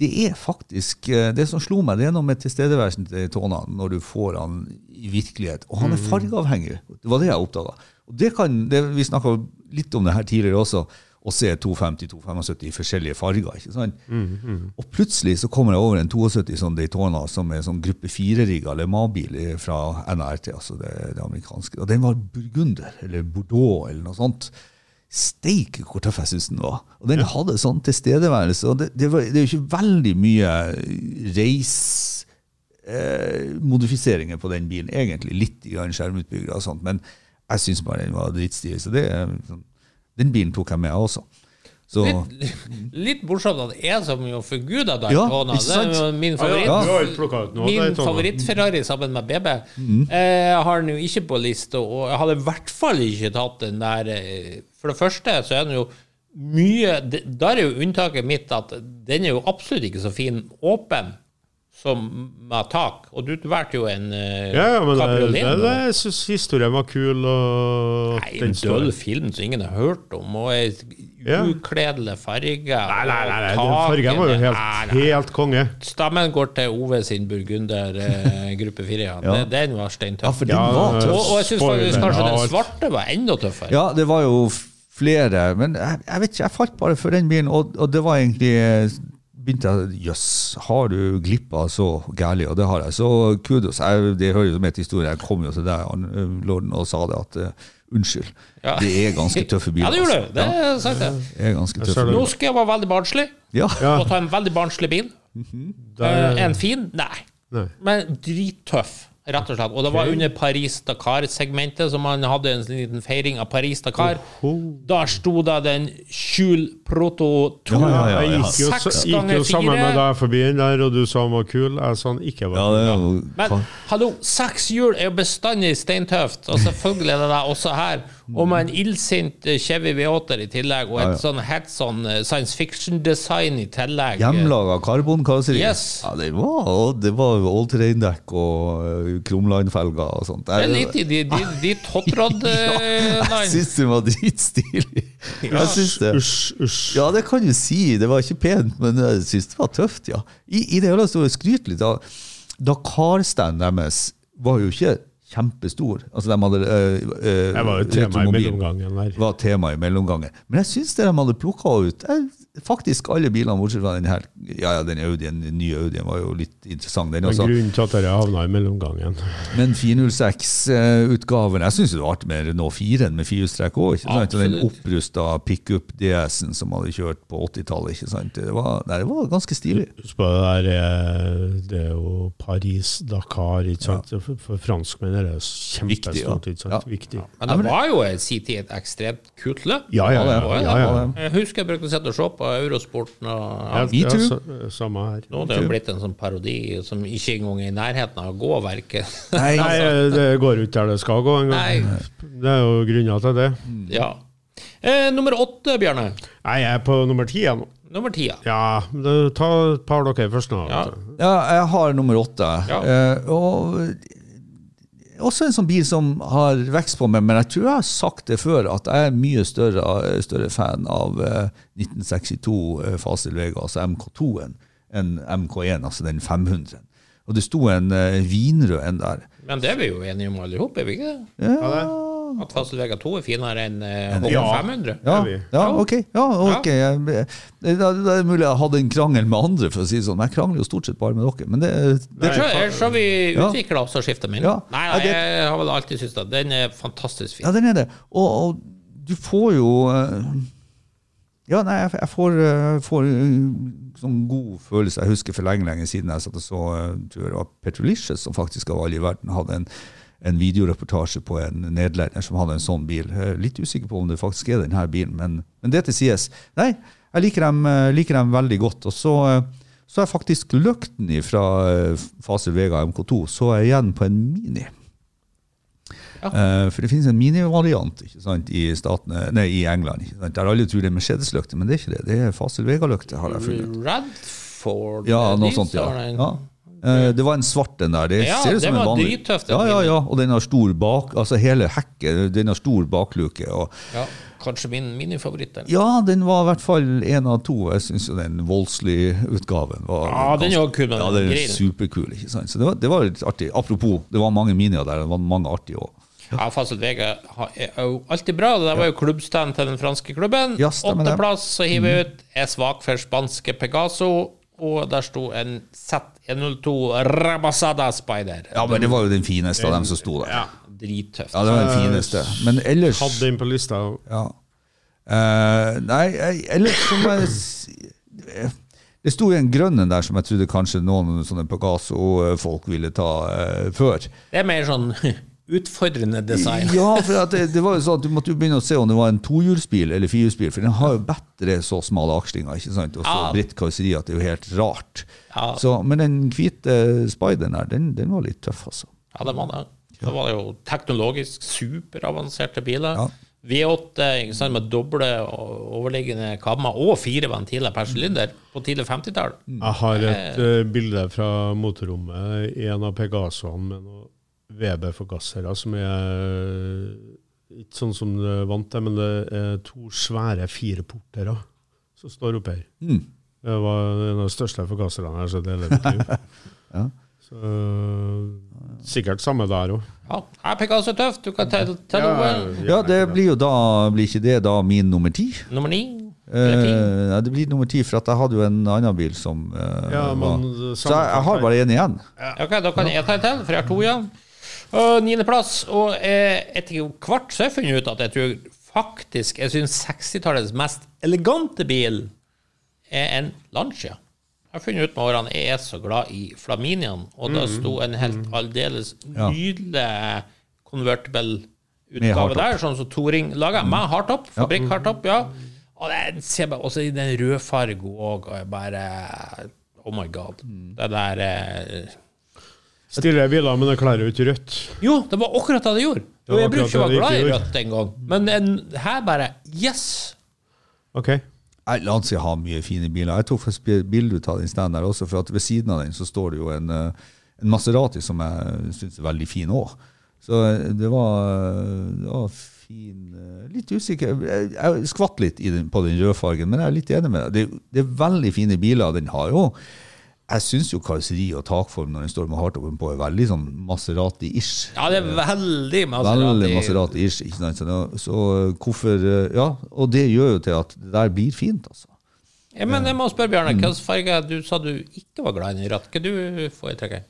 det er faktisk eh, Det som slo meg, det er noe med tilstedeværelsen til Daytona når du får han i virkelighet. Og han er fargeavhengig. Det var det jeg oppdaga. Og det kan, vi snakka litt om det her tidligere også. Å se 250, 275 i forskjellige farger. ikke sant? Og plutselig så kommer jeg over en 72 sånn Daytona som er sånn gruppe 4-rigga eller Mans-bil fra NRT, altså det, det amerikanske. Og den var burgunder, eller Bordeaux, eller noe sånt. Steike hvor tøff jeg syns den var. Og den hadde sånn tilstedeværelse. Og det, det, var, det er jo ikke veldig mye reismodifiseringer på den bilen, egentlig. Litt skjermutbyggere og sånt, men jeg syns bare den var dritstilig. Så det, sånn- den bilen tok jeg med også. Så, Litt, litt morsomt at jeg som jo forguda deg, Ja, Daytona. det er jo min favoritt. Ja. noe? Min favoritt-Ferrari sammen med BB. Mm. Eh, har den jo ikke på lista, og jeg hadde i hvert fall ikke tatt den der eh, For det første så er den jo mye Da er jo unntaket mitt at den er jo absolutt ikke så fin åpen som med tak. Og du valgte jo en eh, Ja, ja, men det, kabriolet. det, det, jeg syns historien var kul. Og Nei, en døll film som ingen har hørt om, og ei Ja. ukledelig farge. Nei, nei, nei, nei, fargen var jo helt, Nei, nei. helt konge. Stammen går til Ove sin burgunder eh, gruppe 4. Ja. (laughs) Ja. Den var steintøff. ja, Ja, var tøff. og, og jeg syns faktisk kanskje den svarte var enda tøffere. Ja, det var jo flere, men jeg, jeg vet ikke, jeg falt bare for den bilen, og, og det var egentlig eh, begynte jeg, Jøss, har du glippa så gærlig? Og det har jeg. Så kudos. Jeg, det hører jo med til historien. Jeg kom jo til deg, eh, lorden, og sa det at eh, unnskyld. Ja. Det er ganske tøffe biler. Ja, det gjorde altså. du. Det er sant, det. Er. Nå skal jeg være veldig barnslig Ja. Ja. og ta en veldig barnslig bil. Der- Eh, en fin? Nei. Nei. Men drittøff, rett og slett. Og det var under Paris-Dakar-segmentet, så man hadde en liten feiring av Paris-Dakar. Da sto det den Schul Proto 2. Ja, ja, ja, Jeg gikk jo, Seks gikk jo sammen med deg forbi den der, og du sa han var kul. Jeg sa han ikke var kul. jo Men hallo, seks hjul er jo bestandig steintøft, og selvfølgelig er det det også her. Og med en illsint eh, Chevy V8 i tillegg, og et Ja, ja. sånn helt sånn eh, science fiction-design i tillegg. Hjemlaga karbonkarosseri. Yes. Ja, det var, det var all-terrain-dekk og uh, krumline-felger og sånt. Det er litt i de, de, (laughs) de eh, jeg syns det var dritstilig. Jeg syns det. Usch, usj. Ja, det kan du si. Det var ikke pent, men jeg syns det var tøft, ja. I, i det hele tatt skryt litt av Dakar-standen deres var jo ikke kjempestor. Altså, de hadde øh, øh, Det var jo tema i mellomgangen der. var tema i mellomgangen. Men jeg syns det de hadde plukka ut eh, Faktisk alle bilene, bortsett fra den her Ja, ja, den Audien, den nye Audien var jo litt interessant, den Men også. grunnen til at dere havna i mellomgangen. (laughs) Men 406-utgaven Jeg syns det var artig med Renault 4 med firehjulstrekk òg. Den opprusta pickup DS-en som hadde kjørt på 80-tallet. Det var, nei, det var ganske stilig. Husk på det der eh, Det er jo Paris-Dakar, ikke sant? For, for franskmenn er det Viktig, kjempestort, ikke sant? Ja. Viktig. Men det var jo i sin tid et ekstremt kult løp. Ja, ja, ja. Ja, ja, ja. Jeg husker jeg brukte å sitte og se på Eurosporten. Og, ja. vi ja, så, samme her. Nå er det jo blitt en sånn parodi som ikke engang er i nærheten av gåverket. (laughs) Nei, Nei, det går ikke der det skal gå engang. Det er jo grunner til det. Ja. Eh, nummer åtte, Bjarne. Nei, jeg er på nummer ti nå. Nummer ti. ja. Ja, ta et par dere først nå. Ja. Ja, jeg har nummer åtte. Ja. Eh, og også en sånn bil som har vekst på meg, men jeg tror jeg har sagt det før, at jeg er mye større, større fan av eh, 1962 eh, Facil Vega, altså MK2-en, enn MK1, altså den 500-en. Og det sto en eh, vinrød en der. Men det er vi jo enige om alle sammen, er vi ikke det? Ja, det. At Fossil Vega 2 er finere enn uh, Ja. H500? ja, ja, ok. Ja, ok. Jeg- Det, det er mulig jeg hadde en krangel med andre, for å si det sånn. Jeg krangler jo stort sett bare med dere. Men det, det Jeg tror, jeg vi Ja. utvikler oss og skifter mening. Ja. Nei, nei, jeg har vel alltid syntes at den er fantastisk fin. Ja, den er det. Og, og du får jo eh, Ja, nei, jeg, får, jeg får eh, sånn god følelse. Jeg husker for lenge lenge siden jeg satt og så tror jeg det var Petrolicious, som faktisk av alle i verden hadde en, en videoreportasje på en nederlender som hadde en sånn bil. Litt usikker på om det faktisk er denne bilen, men, men det til sies. Nei, Jeg liker dem, eh, liker dem veldig godt. Og så, eh, så er faktisk løkten fra eh, Faser Vega MK2 så er jeg igjen på en Mini. Ja. For det finnes en minivariant ikke sant, i, statene, nei, i England. Ikke sant, der alle tror det er Mercedes-løkte, men det er ikke det. Det er Fasel Vega-løkte, har jeg funnet. Radford Ja, noe sånt, ja. ja. Eh, Det var en svart den der. Det Ja, ser ut som en var vanlig drittøft, den Ja, ja, ja. Og den har stor bak, altså hele hekket, den har stor bakluke. Og, Ja, kanskje min minifavoritt. den. ja, den var i hvert fall en av to. Jeg syns jo den Wolseley-utgaven var Ja, den er kul men Ja, den er superkul. ikke sant? Så det var, det var litt artig. Apropos, det var mange minier der. Det var mange artige òg. Ja, Fasit VG er jo alltid bra. Det der var jo klubbstand til den franske klubben. Åtteplass, så hiver vi ut. Er svak for spanske Pegaso. Og der sto en Z102 Rabasada Spider. Ja, men det var jo den fineste av dem som sto der. Ja, drittøft. Ja, det var den fineste. Men ellers Hadde den på lista. Ja. Uh, nei, ellers som jeg Det sto jo en grønn en der som jeg trodde kanskje noen sånne Pagaso-folk ville ta uh, før. Det er mer sånn utfordrende design. Ja, for at det, det var jo sånn at du måtte jo begynne å se om det var en tohjulsbil eller firehjulsbil, for den har jo bedre så smale akslinger, ikke sant, og så Ja. bredt karosseri at det er jo helt rart. Ja. Så, men den hvite Spideren her, den, den var litt tøff, altså. Ja, det var det. Da var det jo teknologisk superavanserte biler. Ja. V8 ikke sant, med doble overliggende kammer og fire ventiler per sylinder på tidlig 50-tall. Jeg har et uh, bilde fra motorrommet i en av Pegasoene med noen Weber-forgassere som er eh, ikke sånn som er vant til, men det er to svære fireportere som står oppe her. Mm. Det var en av de største forgasserne jeg har sett i hele mitt liv. (laughs) Ja. Så, sikkert samme der òg. Ja, jeg peker altså tøft. Du kan telle ta noe. Ja, det blir jo da Blir ikke det da min nummer ti? Nummer ni? Eller? Eh, det blir nummer ti, for at jeg hadde jo en annen bil som eh, Ja, men var Så jeg, jeg har bare én igjen. Ok, da kan jeg ta en til, for jeg har to igjen. Og Niendeplass. Og eh, etter kvart så har jeg funnet ut at jeg tror faktisk Jeg syns 60-tallets mest elegante bil er en Lancia. Jeg har funnet ut med årene jeg er så glad i Flaminian, og da sto en helt aldeles Ja. nydelig convertible utgave der, sånn som Toring laga, med hardtop. Fabrikk hardtop, ja. Og den ser bare også i den rødfargen òg, og jeg bare Oh my god. Det der eh, Stille biler, men jeg klarer jo ikke rødt. Jo, det var akkurat det det gjorde. Jeg bruker ikke å være glad i rødt engang. Men en, her bare Yes! OK. Lancia har mye fine biler. Jeg tok faktisk bi- bilde av den standen der også, for at ved siden av den så står det jo en, eh, en Maserati som jeg syns er veldig fin òg. Så eh, det var, det var fin eh, Litt usikker. Jeg, jeg skvatt litt i den, på den rødfargen, men jeg er litt enig med deg. Det, det er veldig fine biler. Den har jo Jeg syns jo karosseri og takform når den står med hardtoppen på, er veldig sånn Maserati-ish. Ja, det er veldig Veldig Maserati. Maserati-ish. ikke sant? Så, så hvorfor eh, Ja, og det gjør jo til at det der blir fint, altså. Ja, men jeg må spørre. Bjarne, hvilken farge du sa du ikke var glad i rødt? Hva du foretrekker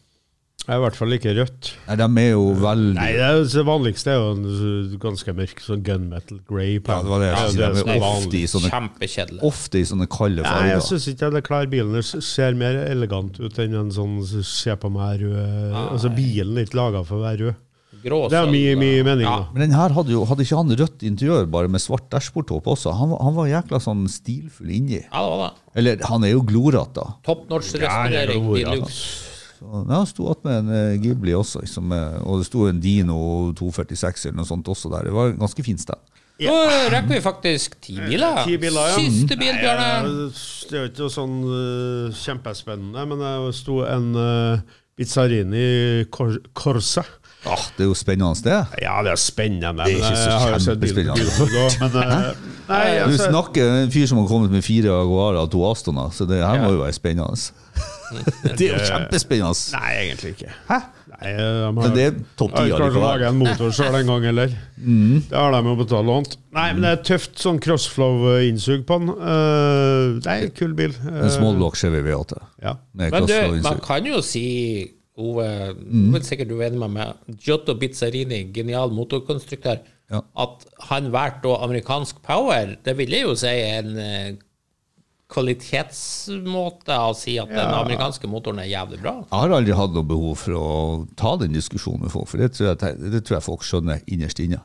Jeg er i hvert fall ikke rødt. Nei, de er jo veldig Nei, det, er, det vanligste er jo en ganske mørk sånn gunmetal grey. på Ja, det var det ja, det, er er ofte i sånne, Kjempekjedelig. ofte i sånne kalde Nei, jeg farger. syns ikke det klarer bilen. Det ser mer elegant ut enn en sånn se på meg rød Altså, bilen er ikke laga for å være rød. Gråsøl, Det er mye, mye mening, Ja. Men den her hadde jo hadde ikke han rødt interiør, bare med svart dashbordtopp også. Han, var- han var jækla sånn stilfull inni. ja, det var det. Eller han er jo glorete, da. Top notch er restaurering de luxe. Så, ja, sto attmed en eh, Ghibli også, liksom, eh, og det sto en Dino 246 eller noe sånt også der. Det var en ganske fint sted Nå rekker vi faktisk ti biler. Ti biler, ja. Siste bil, Bjørne. Det er jo ikke noe sånn uh, kjempespennende, men det sto en uh, Pizzarini Cor Corsa. Ah, det er jo spennende, sted. Ja, det er spennende. Det er ikke så kjempespennende. Du altså, snakker en fyr som har kommet med fire Aguara og to Astoner, så det her Ja. må jo være spennende. (laughs) Det er jo kjempespennende. Nei, egentlig ikke. Hæ? Nei, de har, Men det er topp ti å lage en motor (laughs) sjøl en gang heller. Det har de jo betalt lånt. Nei, men det er tøft sånn crossflow-innsug på den. Uh, det er en kul bil. En small block Chevy V8. Ja. Men du, man kan jo si Ove, Mm. vet sikkert du er enig med meg, Giotto Bizzarini, genial motorkonstruktør, Ja. at han valgte amerikansk power, det ville jo si en eh, kvalitetsmåte å si at den amerikanske motoren er jævlig bra. Jeg har aldri hatt noe behov for å ta den diskusjonen med folk, for det tror jeg, det tror jeg folk skjønner innerst inne.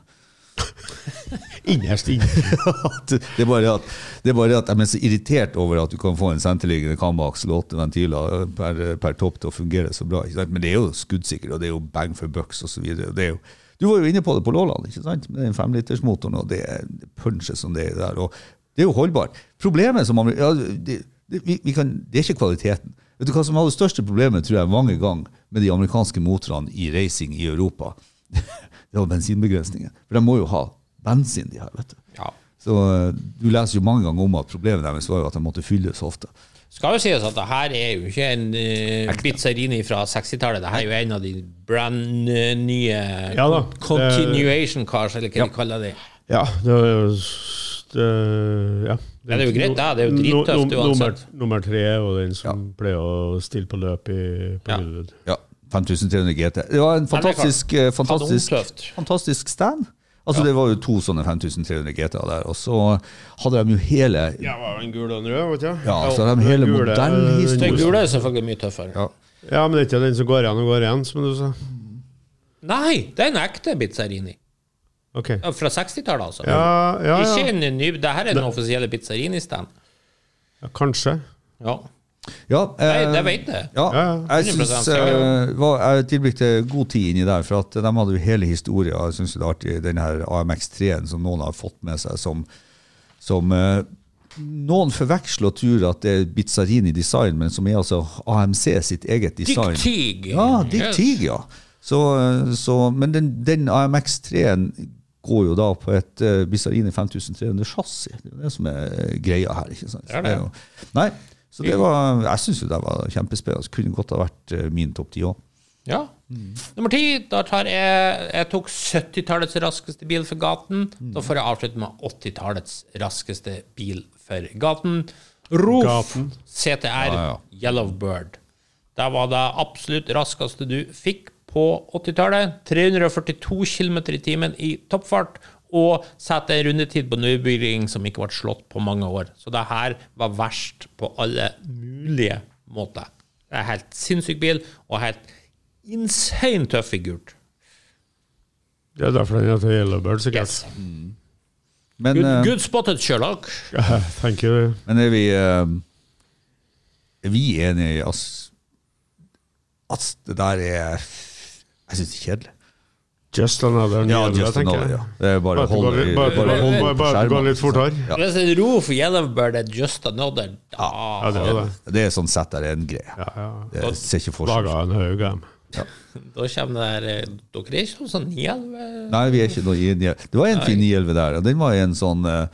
(laughs) Innerst inne. (laughs) det, er bare at, det er bare at jeg er så irritert over at du kan få en senterliggende kamaksel og åtte ventiler per, per topp til å fungere så bra. Ikke sant? Men det er jo skuddsikkert, og det er jo bang for bucks osv. Du var jo inne på det på Låland, ikke sant? med den femlitersmotoren, og det punchet som det er der. og Det er jo holdbart. Problemet som man, ja, det, det, vi, vi kan, det er ikke kvaliteten. Vet du hva som har det største problemet tror jeg, mange ganger med de amerikanske motorene i racing i Europa? (laughs) det var bensinbegrensningen. For de må jo ha bensin, de her. vet du. Ja. Så uh, Du leser jo mange ganger om at problemet deres var jo at de måtte fylles ofte. Skal jo sies at det her er jo ikke en uh, Bizzarini fra 60-tallet. Det her er jo en av de brand uh, nye Ja da. continuation cars, eller hva Ja. de kaller det. Ja, det er jo det, ja. Ja, det er jo greit, da. Det er jo drittøft uansett. Nummer, nummer tre og den som pleier å stille på løp i, på Ja. Goodwood. Ja, 5300 GT. Det var en fantastisk, var fantastisk, fantastisk stand. Altså Det var jo to sånne 5300 GT-er der, og så hadde de jo hele Ja, var en gul og en rød, vet du? Ja, så hadde de hele modellhistorien. Den gule er selvfølgelig mye tøffere. Ja. Ja, men det er ikke den som går igjen og går igjen, som du sa. Nei, det er en ekte Bizzarini. Ok. Ja, Fra 60-tallet, altså. Ja, ja, Ikke en ny Det her er den offisielle Bizzarini-stand. ja kanskje. Ja. Ja, Nei, eh, det vet jeg. Ja, Ja, jeg, synes, ja, eh, var, jeg tilbrakte god tid inni der, for at de hadde jo hele historien. Jeg syns det er artig, den her AMX3-en som noen har fått med seg, som, som eh, noen forveksler og tror at det er Bizzarini design, men som er altså AMC sitt eget design. Dick Teague. Ja, Dick Yes. Teague, ja. Så, så, men den, den AMX3-en går jo da på et uh, Bizarini 5300 chassis. Det er jo det som er eh, greia her. ikke sant? Det er det. jo, nei, så det var, jeg syns jo det var kjempespennende. Kunne godt ha vært eh, min topp ti òg. Ja. Nummer ti, da tar jeg Jeg tok 70-tallets raskeste bil for gaten. Da får jeg avslutte med 80-tallets raskeste bil for gaten. Gaten. CTR Ja, ja. Yellowbird. Det var det absolutt raskeste du fikk på 80-tallet. 342 km i timen i toppfart. Og sette en rundetid på nybygging som ikke ble slått på mange år. Så det her var verst på alle mulige måter. Det er helt sinnssyk bil, og helt insane tøff i gult. Mm. Mm. Det er derfor den heter Yellowbird, sikkert. Yes. Men, Good, uh, good spotted, Sherlock. Thank you. men er vi uh, Er vi enige i at det der er Jeg syns det er kjedelig. Just another Ja, Yellow, just tenker jeg. ja. Det er bare å holde litt- bare- bare bare- bare- på skjermen. litt fortere. Ja. Hvis en ro for Yellowbird er just another da, Ja, det er det. Det er sånn sett der en greie. Ja, ja. Det ser ikke forskjell. Dem. (laughs) da kommer det der eh, Dere er ikke noe sånn 911 Nei, vi er ikke noe i en Det var en fin 911 der, og den var i en sånn eh,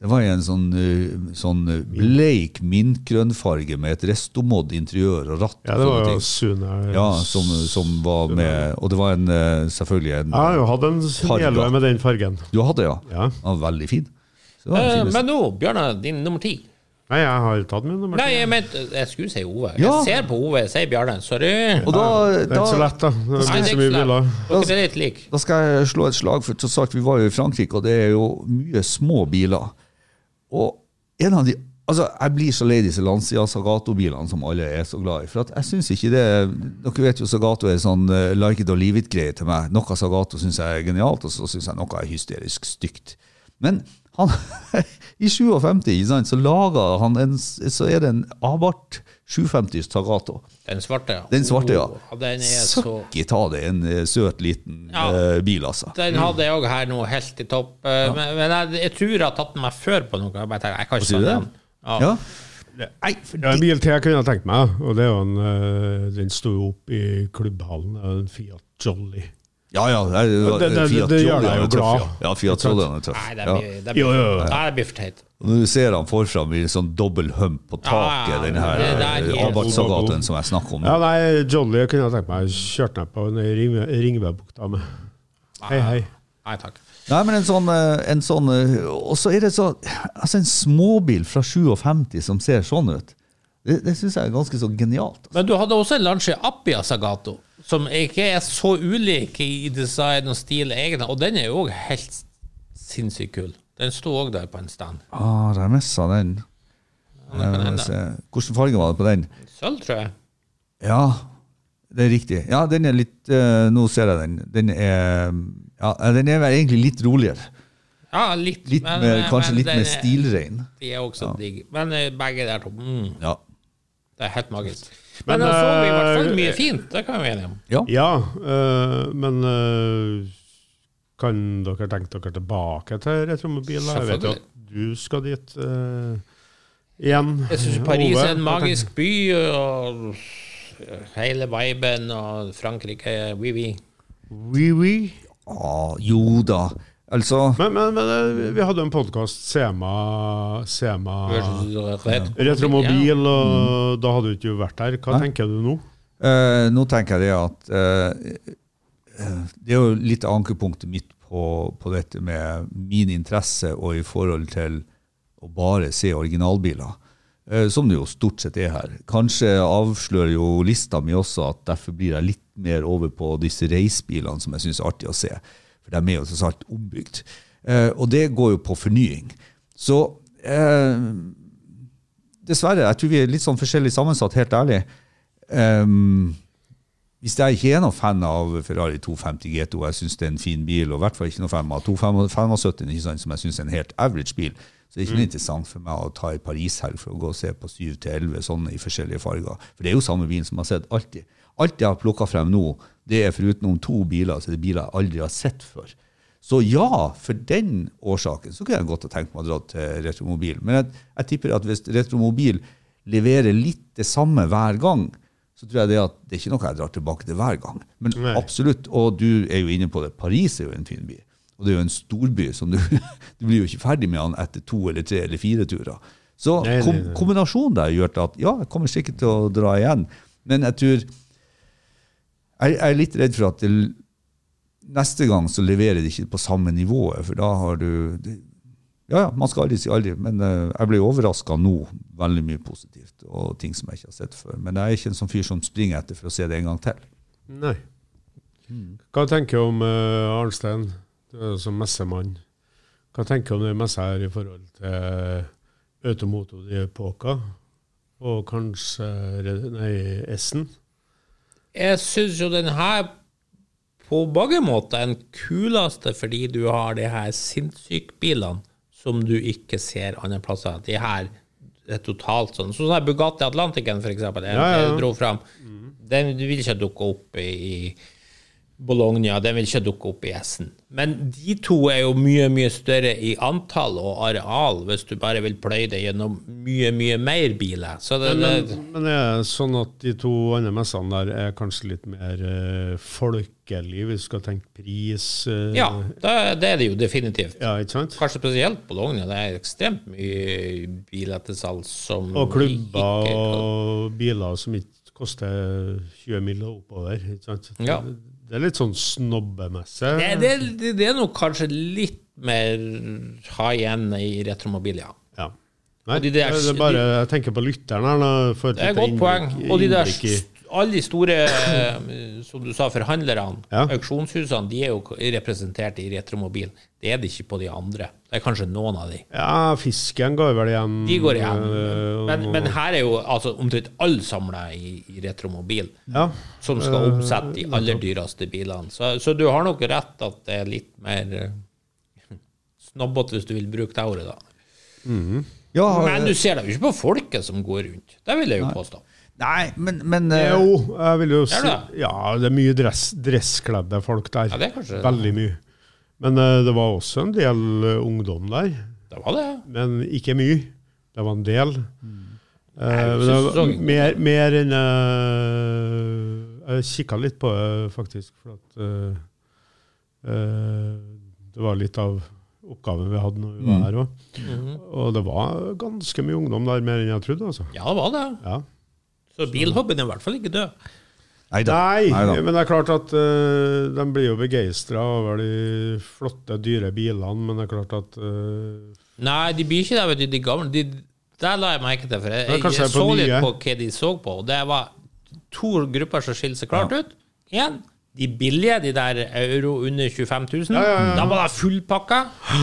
det var i en sånn, eh, sånn eh, bleik mintgrønnfarge med et restomodd interiør og ratt. Ja, det var jo. Sune Ja, som, som var med Og det var en, eh, selvfølgelig en Jeg har jo hatt en Farga. Med den fargen. Du hadde, ja? Ja. Var veldig fin. Så det var Eh. Men nå, Bjørnar, din nummer ti. Nei, jeg har tatt min nummer Nei, ti. jeg men Jeg skulle si Ove. Ja. Jeg ser på Ove, jeg sier Bjarne. Sorry. og da, Det er ikke så lett, da. Det er det er så mye biler. Da, da skal jeg slå et slag for alt, Vi var jo i Frankrike, og det er jo mye små biler. Og en av de Altså, Jeg blir så lei disse Lancia Sagato-bilene som alle er så glad i. For jeg synes ikke det Dere vet jo Sagato er sånn uh, like it or leave it-greie til meg. Noe Sagato syns jeg er genialt, og så syns jeg noe er hysterisk stygt. Men han, (laughs) i 57 sant, så laga han en, så er det en Abarth 750 Tarato. Den svarte, ja. Den svarte, ja. Oh, den er så Søkki ta det, en eh, søt liten Ja. uh, bil, altså. Den hadde jeg òg her nå, helt i topp. Ja. Men, men jeg, jeg tror jeg har tatt den meg før på noe. Jeg bare tenker, jeg kan ikke ta den. Ja. Ja. Nei, det er en bil til jeg kunne tenkt meg, og det er jo en eh, Den sto jo opp i klubbhallen. En Fiat Jolly. Ja, ja. Det, det, Det- det- Fiat det gjør Jolly deg jo er tøff, glad. Ja, Fiat Jolly er tøff. Nei, det blir, Jo, jo, jo. Det blir for teit. Og Når du ser han forfra med sånn dobbel hump på taket, Ja, ja, den her er- Abarth-Sagatoen som jeg snakker om. Ja, nei, Jolly kunne jeg tenkt meg kjørt ned på ned i Ring- Ringebubukta med. Hei, hei. Nei takk. Nei, men en sånn, eh, en sånn eh, Og så er det så Altså, en småbil fra 57 som ser sånn ut, det, det syns jeg er ganske så genialt. Altså. Men du hadde også en Lancia Appia Sagato, som ikke er så ulik i design og stil, egentlig. Og den er jo òg helt sinnssykt kul. Den sto òg der på en stand. Ah, der missa den. Eh. Hvilken farge var det på den? Sølv, tror jeg. Ja, det er riktig. Ja, den er litt uh, Nå ser jeg den. Den er, ja, den er vel egentlig litt roligere. Ja, litt. Litt men- mer, kanskje men litt mer er- stilrein. De er også digg. Men eh, begge der to mm, Ja. Det er helt magisk. Men, Men, så vi i hvert fall eh, mye fint. Det kan vi være enige om. ja. Ja, øh, men øh, kan dere tenke dere tilbake til retromobil? Jeg vet jo at du skal dit uh, igjen. Jeg syns Paris Ove, er en magisk by, og hele viben og Frankrike Oui, oui. Oui, oui. Ah, jo da. Altså Men, men, men øh, vi hadde en podkast, Sema, Sema Retromobil, og da hadde du ikke vært der. Hva Hæ? tenker du nå? Uh, nå tenker jeg det at eh, eh, Det er jo litt ankepunktet mitt på, på dette med min interesse og i forhold til å bare se originalbiler. eh, som det jo stort sett er her. Kanskje avslører jo lista mi også at derfor blir jeg litt mer over på disse racebilene som jeg syns er artig å se. For de er jo tross alt ombygd. Eh, og det går jo på fornying. Så eh, dessverre, jeg tror vi er litt sånn forskjellig sammensatt, helt ærlig. Ehm, hvis jeg ikke er noen fan av Ferrari 250 GTO, jeg syns det er en fin bil, og i hvert fall ikke noen fan av 275, ikke sant, som jeg syns er en helt average bil, så det er ikke noe interessant for meg å ta i Paris-helg for å gå og se på 7-11 sånne i forskjellige farger. For det er jo samme bilen som jeg har sett alltid. Alt jeg har plukka frem nå, det er foruten om to biler, så er biler jeg aldri har sett før. Så ja, for den årsaken så kunne jeg godt ha tenkt meg å dra til Retromobil. Men jeg, jeg tipper at hvis Retromobil leverer litt det samme hver gang, så tror jeg det at det er ikke noe jeg drar tilbake til hver gang. Men Nei. absolutt, og du er jo inne på det, Paris er jo en fin by. Og det er jo en storby som du, (laughs) du blir jo ikke ferdig med den etter to eller tre eller fire turer. Så Nei, kom, nei. kombinasjonen der gjør at ja, jeg kommer sikkert til å dra igjen. Men jeg tror Jeg, jeg er litt redd for at det, neste gang så leverer de ikke på samme nivået, for da har du det, Ja, ja, man skal aldri si aldri, men eh, jeg ble overraska nå. Veldig mye positivt, og ting som jeg ikke har sett før. Men jeg er ikke en sånn fyr som springer etter for å se det en gang til. Nei. Hva tenker du om uh, Arnstein, som messemann? Hva tenker du om det messa her i forhold til Automoto de Poca og kanskje nei, S-en? Jeg syns jo den her på mange måter er den kuleste fordi du har de her sinnssykbilene som du ikke ser andre plasser. De her er totalt sånn. Sånn som Bugatti Atlanticen, for eksempel. Jeg, Ja, ja. jeg dro fram. Den vil ikke dukke opp i, i Bologna, den vil ikke dukke opp i Essen. Men de to er jo mye, mye større i antall og areal, hvis du bare vil pløye det gjennom mye, mye mer biler. Så det, Men, det, men er det sånn at de to andre messene der er kanskje litt mer uh, folkelige, hvis du skal tenke pris? Uh, ja, det, det er det jo definitivt. ja, ikke sant? Kanskje spesielt Bologna. Det er ekstremt mye biler til salgs som Og klubber ikke- og biler som ikke koster 20 mill. oppover. Ikke sant? Ja. Det, er litt sånn snobbemessig. det, det, det, det er nok kanskje litt mer high end i retromobil, ja. Ja. Nei, de der- det er bare, jeg tenker på lytteren her. Det er et godt poeng. Og de der, alle de store, eh, som du sa, forhandlerne, Ja. auksjonshusene, de er jo representert i retromobil. Det er det ikke på de andre. Det er kanskje noen av de. Ja, fisken går vel igjen. De går igjen. øh, Men, men her er jo altså omtrent alle samla i, i retromobil. ja. som skal omsette de aller dyreste bilene. Så, så du har nok rett at det er litt mer eh, (laughs) snobbete, hvis du vil bruke det ordet, da. Ja, Men du eh, ser det jo ikke på folket som går rundt. Det vil jeg jo påstå. Nei, men, men eh, Jo, jeg vil jo si det? Ja, det er mye dress, dresskledde folk der. Ja, det er kanskje Veldig mye. Men uh, det var også en del uh, ungdom der. Det var det. Men ikke mye. Det var en del. Mm. Uh, Nei, så- mer, mer enn eh, Jeg kikka litt på det, faktisk. For at det var litt av oppgaven vi hadde når vi var Mm. her òg. Mhm. Og det var ganske mye ungdom der, mer enn jeg trodde. altså. Ja, det var det. Ja. Så bilhobbyen er i hvert fall ikke død. Neida. Nei, Neida. men det er klart at uh, de blir jo begeistra over de flotte, dyre bilene, men det er klart at uh, Nei, de blir ikke det, vet du, de gamle. De, der la jeg merke til, for jeg, jeg, jeg på så litt på hva de så på, og det var to grupper som skilte seg klart ut. Én, de billige, de der euro under 25 000. Ja, ja, ja. Da var det fullpakka.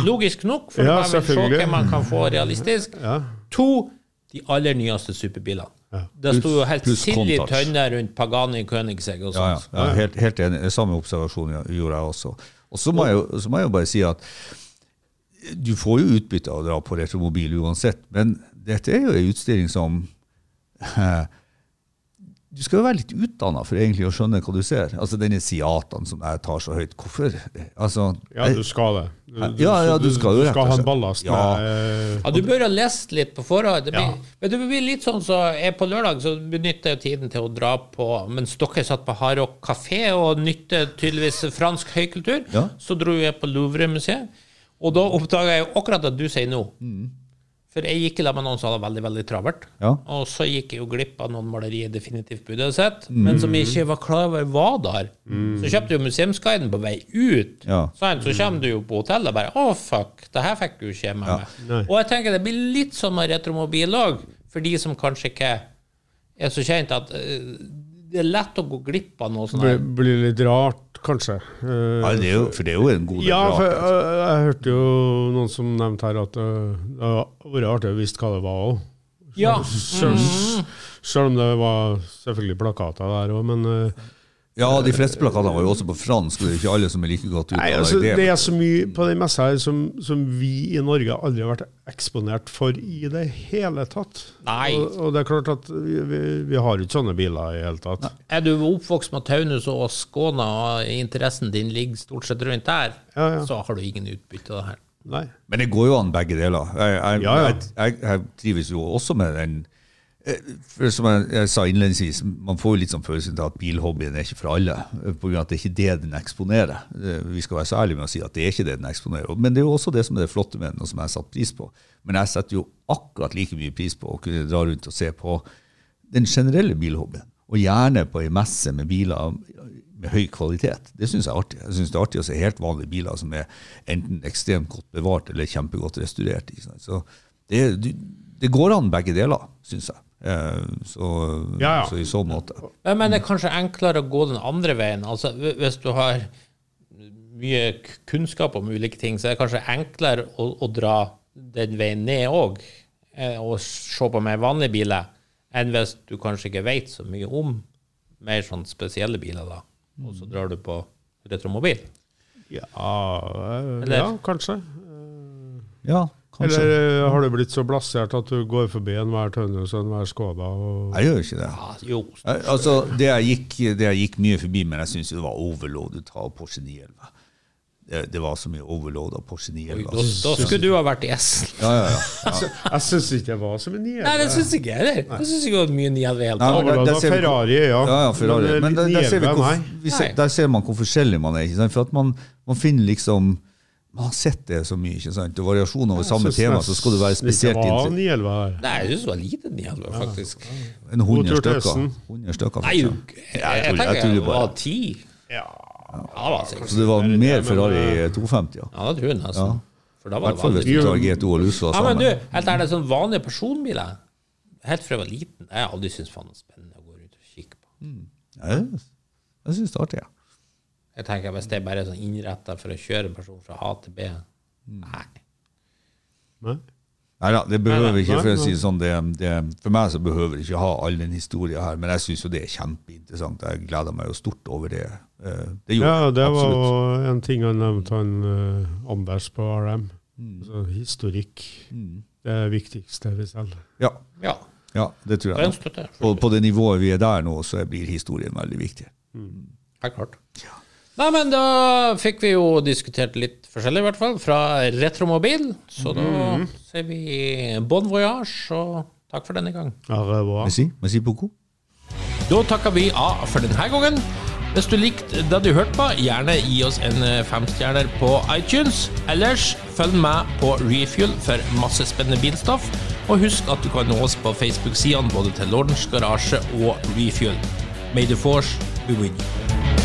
Logisk nok, for Ja, man vil se hva man kan få realistisk. Ja. To, de aller nyeste superbilene. Det sto jo helt sild i tønne rundt Pagani Königsegg og Ja, ja, sånt. ja helt, helt enig. Samme observasjon gjorde jeg også. Og så må jeg, jo, så må jeg jo bare si at du får jo utbytte av å dra på retromobil uansett, men dette er jo en utstilling som (laughs) Du skal jo være litt utdanna for egentlig å skjønne hva du ser. Altså Denne Siataen som jeg tar så høyt. Hvorfor? Altså, Ja, du skal det. Du, Ja, ja, du skal jo du rett og skal ha en ballast Ja. med eh, Ja, du bør ha lest litt på forhånd. Det blir, Ja. Men det blir litt sånn så jeg På lørdag så benytter jeg tiden til å dra på Mens dere satt på Hardrock kafé og nytter tydeligvis fransk høykultur, Ja. så dro jeg på Louvre-museet. Og da oppdaga jeg jo akkurat at du sier nå. Mm. For jeg gikk i lag med noen som hadde veldig veldig travelt. Ja. Og så gikk jeg jo glipp av noen malerier definitivt burde ha sett, Mm. men som jeg ikke var klar over var der. Så kjøpte jo museumsguiden på vei ut. Ja. Sånn, Så kommer du jo på hotellet og bare Å, fuck, det her fikk du ikke med meg. Ja. Og jeg tenker det blir litt sånn med retromobil òg, for de som kanskje ikke er så kjent, at eh, det er lett å gå glipp av noe sånt. Det blir litt rart, kanskje. Eh, ja, det jo, for det er jo en god del Ja, for jeg, jeg hørte jo noen som nevnte her at øh, det hadde vært artig å visst hva det var òg. Ja. Selv om det var selvfølgelig plakater der òg, men Ja, de fleste plakatene var jo også på fransk, og det er ikke alle som er like godt Nei, utdanna altså, det det. er så mye på den messa her som, som vi i Norge aldri har vært eksponert for i det hele tatt. Nei. Og, og det er klart at vi, vi, vi har ikke sånne biler i det hele tatt. Er du oppvokst med Taunus og Skåna, og interessen din ligger stort sett rundt der, Ja, ja. så har du ingen utbytte av det her. Nei. Men det går jo an begge deler. Jeg, jeg, Ja, ja. jeg, jeg, jeg trives jo også med den Som jeg, sa innledningsvis, man får jo litt sånn følelsen til at bilhobbyen er ikke for alle. eh, På grunn av at det er ikke det den eksponerer. Eh, Vi skal være så ærlige med å si at det er ikke det den eksponerer. Men det er jo også det som er det flotte med den, og som jeg har satt pris på. Men jeg setter jo akkurat like mye pris på å kunne dra rundt og se på den generelle bilhobbyen. Og gjerne på ei messe med biler med høy kvalitet. Det syns jeg er artig. Jeg synes det er artig å se helt vanlige biler som er enten ekstremt godt bevart eller kjempegodt restaurert. Så det, det går an begge deler, syns jeg. Eh, Så, Ja, ja. så i så måte. Ja, Men det er kanskje enklere å gå den andre veien. Altså, Hvis du har mye kunnskap om ulike ting, så er det kanskje enklere å, å dra den veien ned òg, og se på mer vanlige biler, enn hvis du kanskje ikke vet så mye om mer sånn spesielle biler, da. Og så drar du på retromobil. Ja, øh, Eller- ja kanskje. Ja, kanskje. Eller øh, har du blitt så blasert at du går forbi enhver Tønnes og enhver Skoda? Og Jeg gjør ikke det. Ja, jo. Jeg, altså, det jeg, gikk, det jeg gikk mye forbi, men jeg syns det var overloadet av Porsche 911. Det, det var så mye overload av Porsche Oi, 911. Da, da skulle du ha vært i Ja, Ja, ja, ja. (laughs) jeg syns ikke det var som en nye. Nei, det syns ikke jeg heller. Jeg syns ikke det var mye nye i hele tatt. Ferrari, ja. Ja, ja, Ferrari. Men, Men der, der, ser vi hvor, vi ser, der ser man hvor forskjellig man er. Ikke sant? For at man, man finner liksom Man har sett det så mye. ikke sant? Og variasjon over samme synes tema, så skal du være spesielt var interessert. 911 der. Nei, jeg syns det var lite 911, faktisk. En 100 God tur til stykker. Østen. 100 stykker Nei, jeg, jeg jeg, jeg tenker det var ti. Ja. Var. Så det var mer Ferrari eh, 250, ja. Ja, det tror jeg nesten. Ja. For da var det fall hvis du tar GTO og Lusso Ja, men du, helt ærlig, sånn vanlige personbiler Helt fra jeg var liten, jeg har aldri syntes det er spennende å gå rundt og kikke på. Ja, Jeg syns det er artig. ja. Jeg tenker Hvis det bare er sånn innretta for å kjøre en person fra A til B Nei. Nei. Nei da, det behøver Nei, nei, ikke. For, å si det sånn, det, det, for meg så behøver det ikke ha all den historien her, men jeg syns jo det er kjempeinteressant. Jeg gleder meg jo stort over det. Eh, Det gjorde Ja, det var absolutt. jo en ting han nevnte, han øh, Anders på RM. Mm. Altså, historikk. Det er det viktigste vi selger. Ja, Ja. ja, det tror jeg. støtte. På, på det nivået vi er der nå, så blir historien veldig viktig. Helt klart. Nei, men da fikk vi jo diskutert litt forskjellig, i hvert fall, fra retromobil. Så da sier vi bon voyage, og takk for denne gang. Merci, merci beaucoup. Da takker vi av for denne gangen. Hvis du likte det du hørte på, gjerne gi oss en eh, femstjerner på iTunes. Ellers følg med på Refuel for masse spennende bilstoff. Og husk at du kan nå oss på Facebook-sidene både til Lordens Garasje og Refuel. May the force be with you.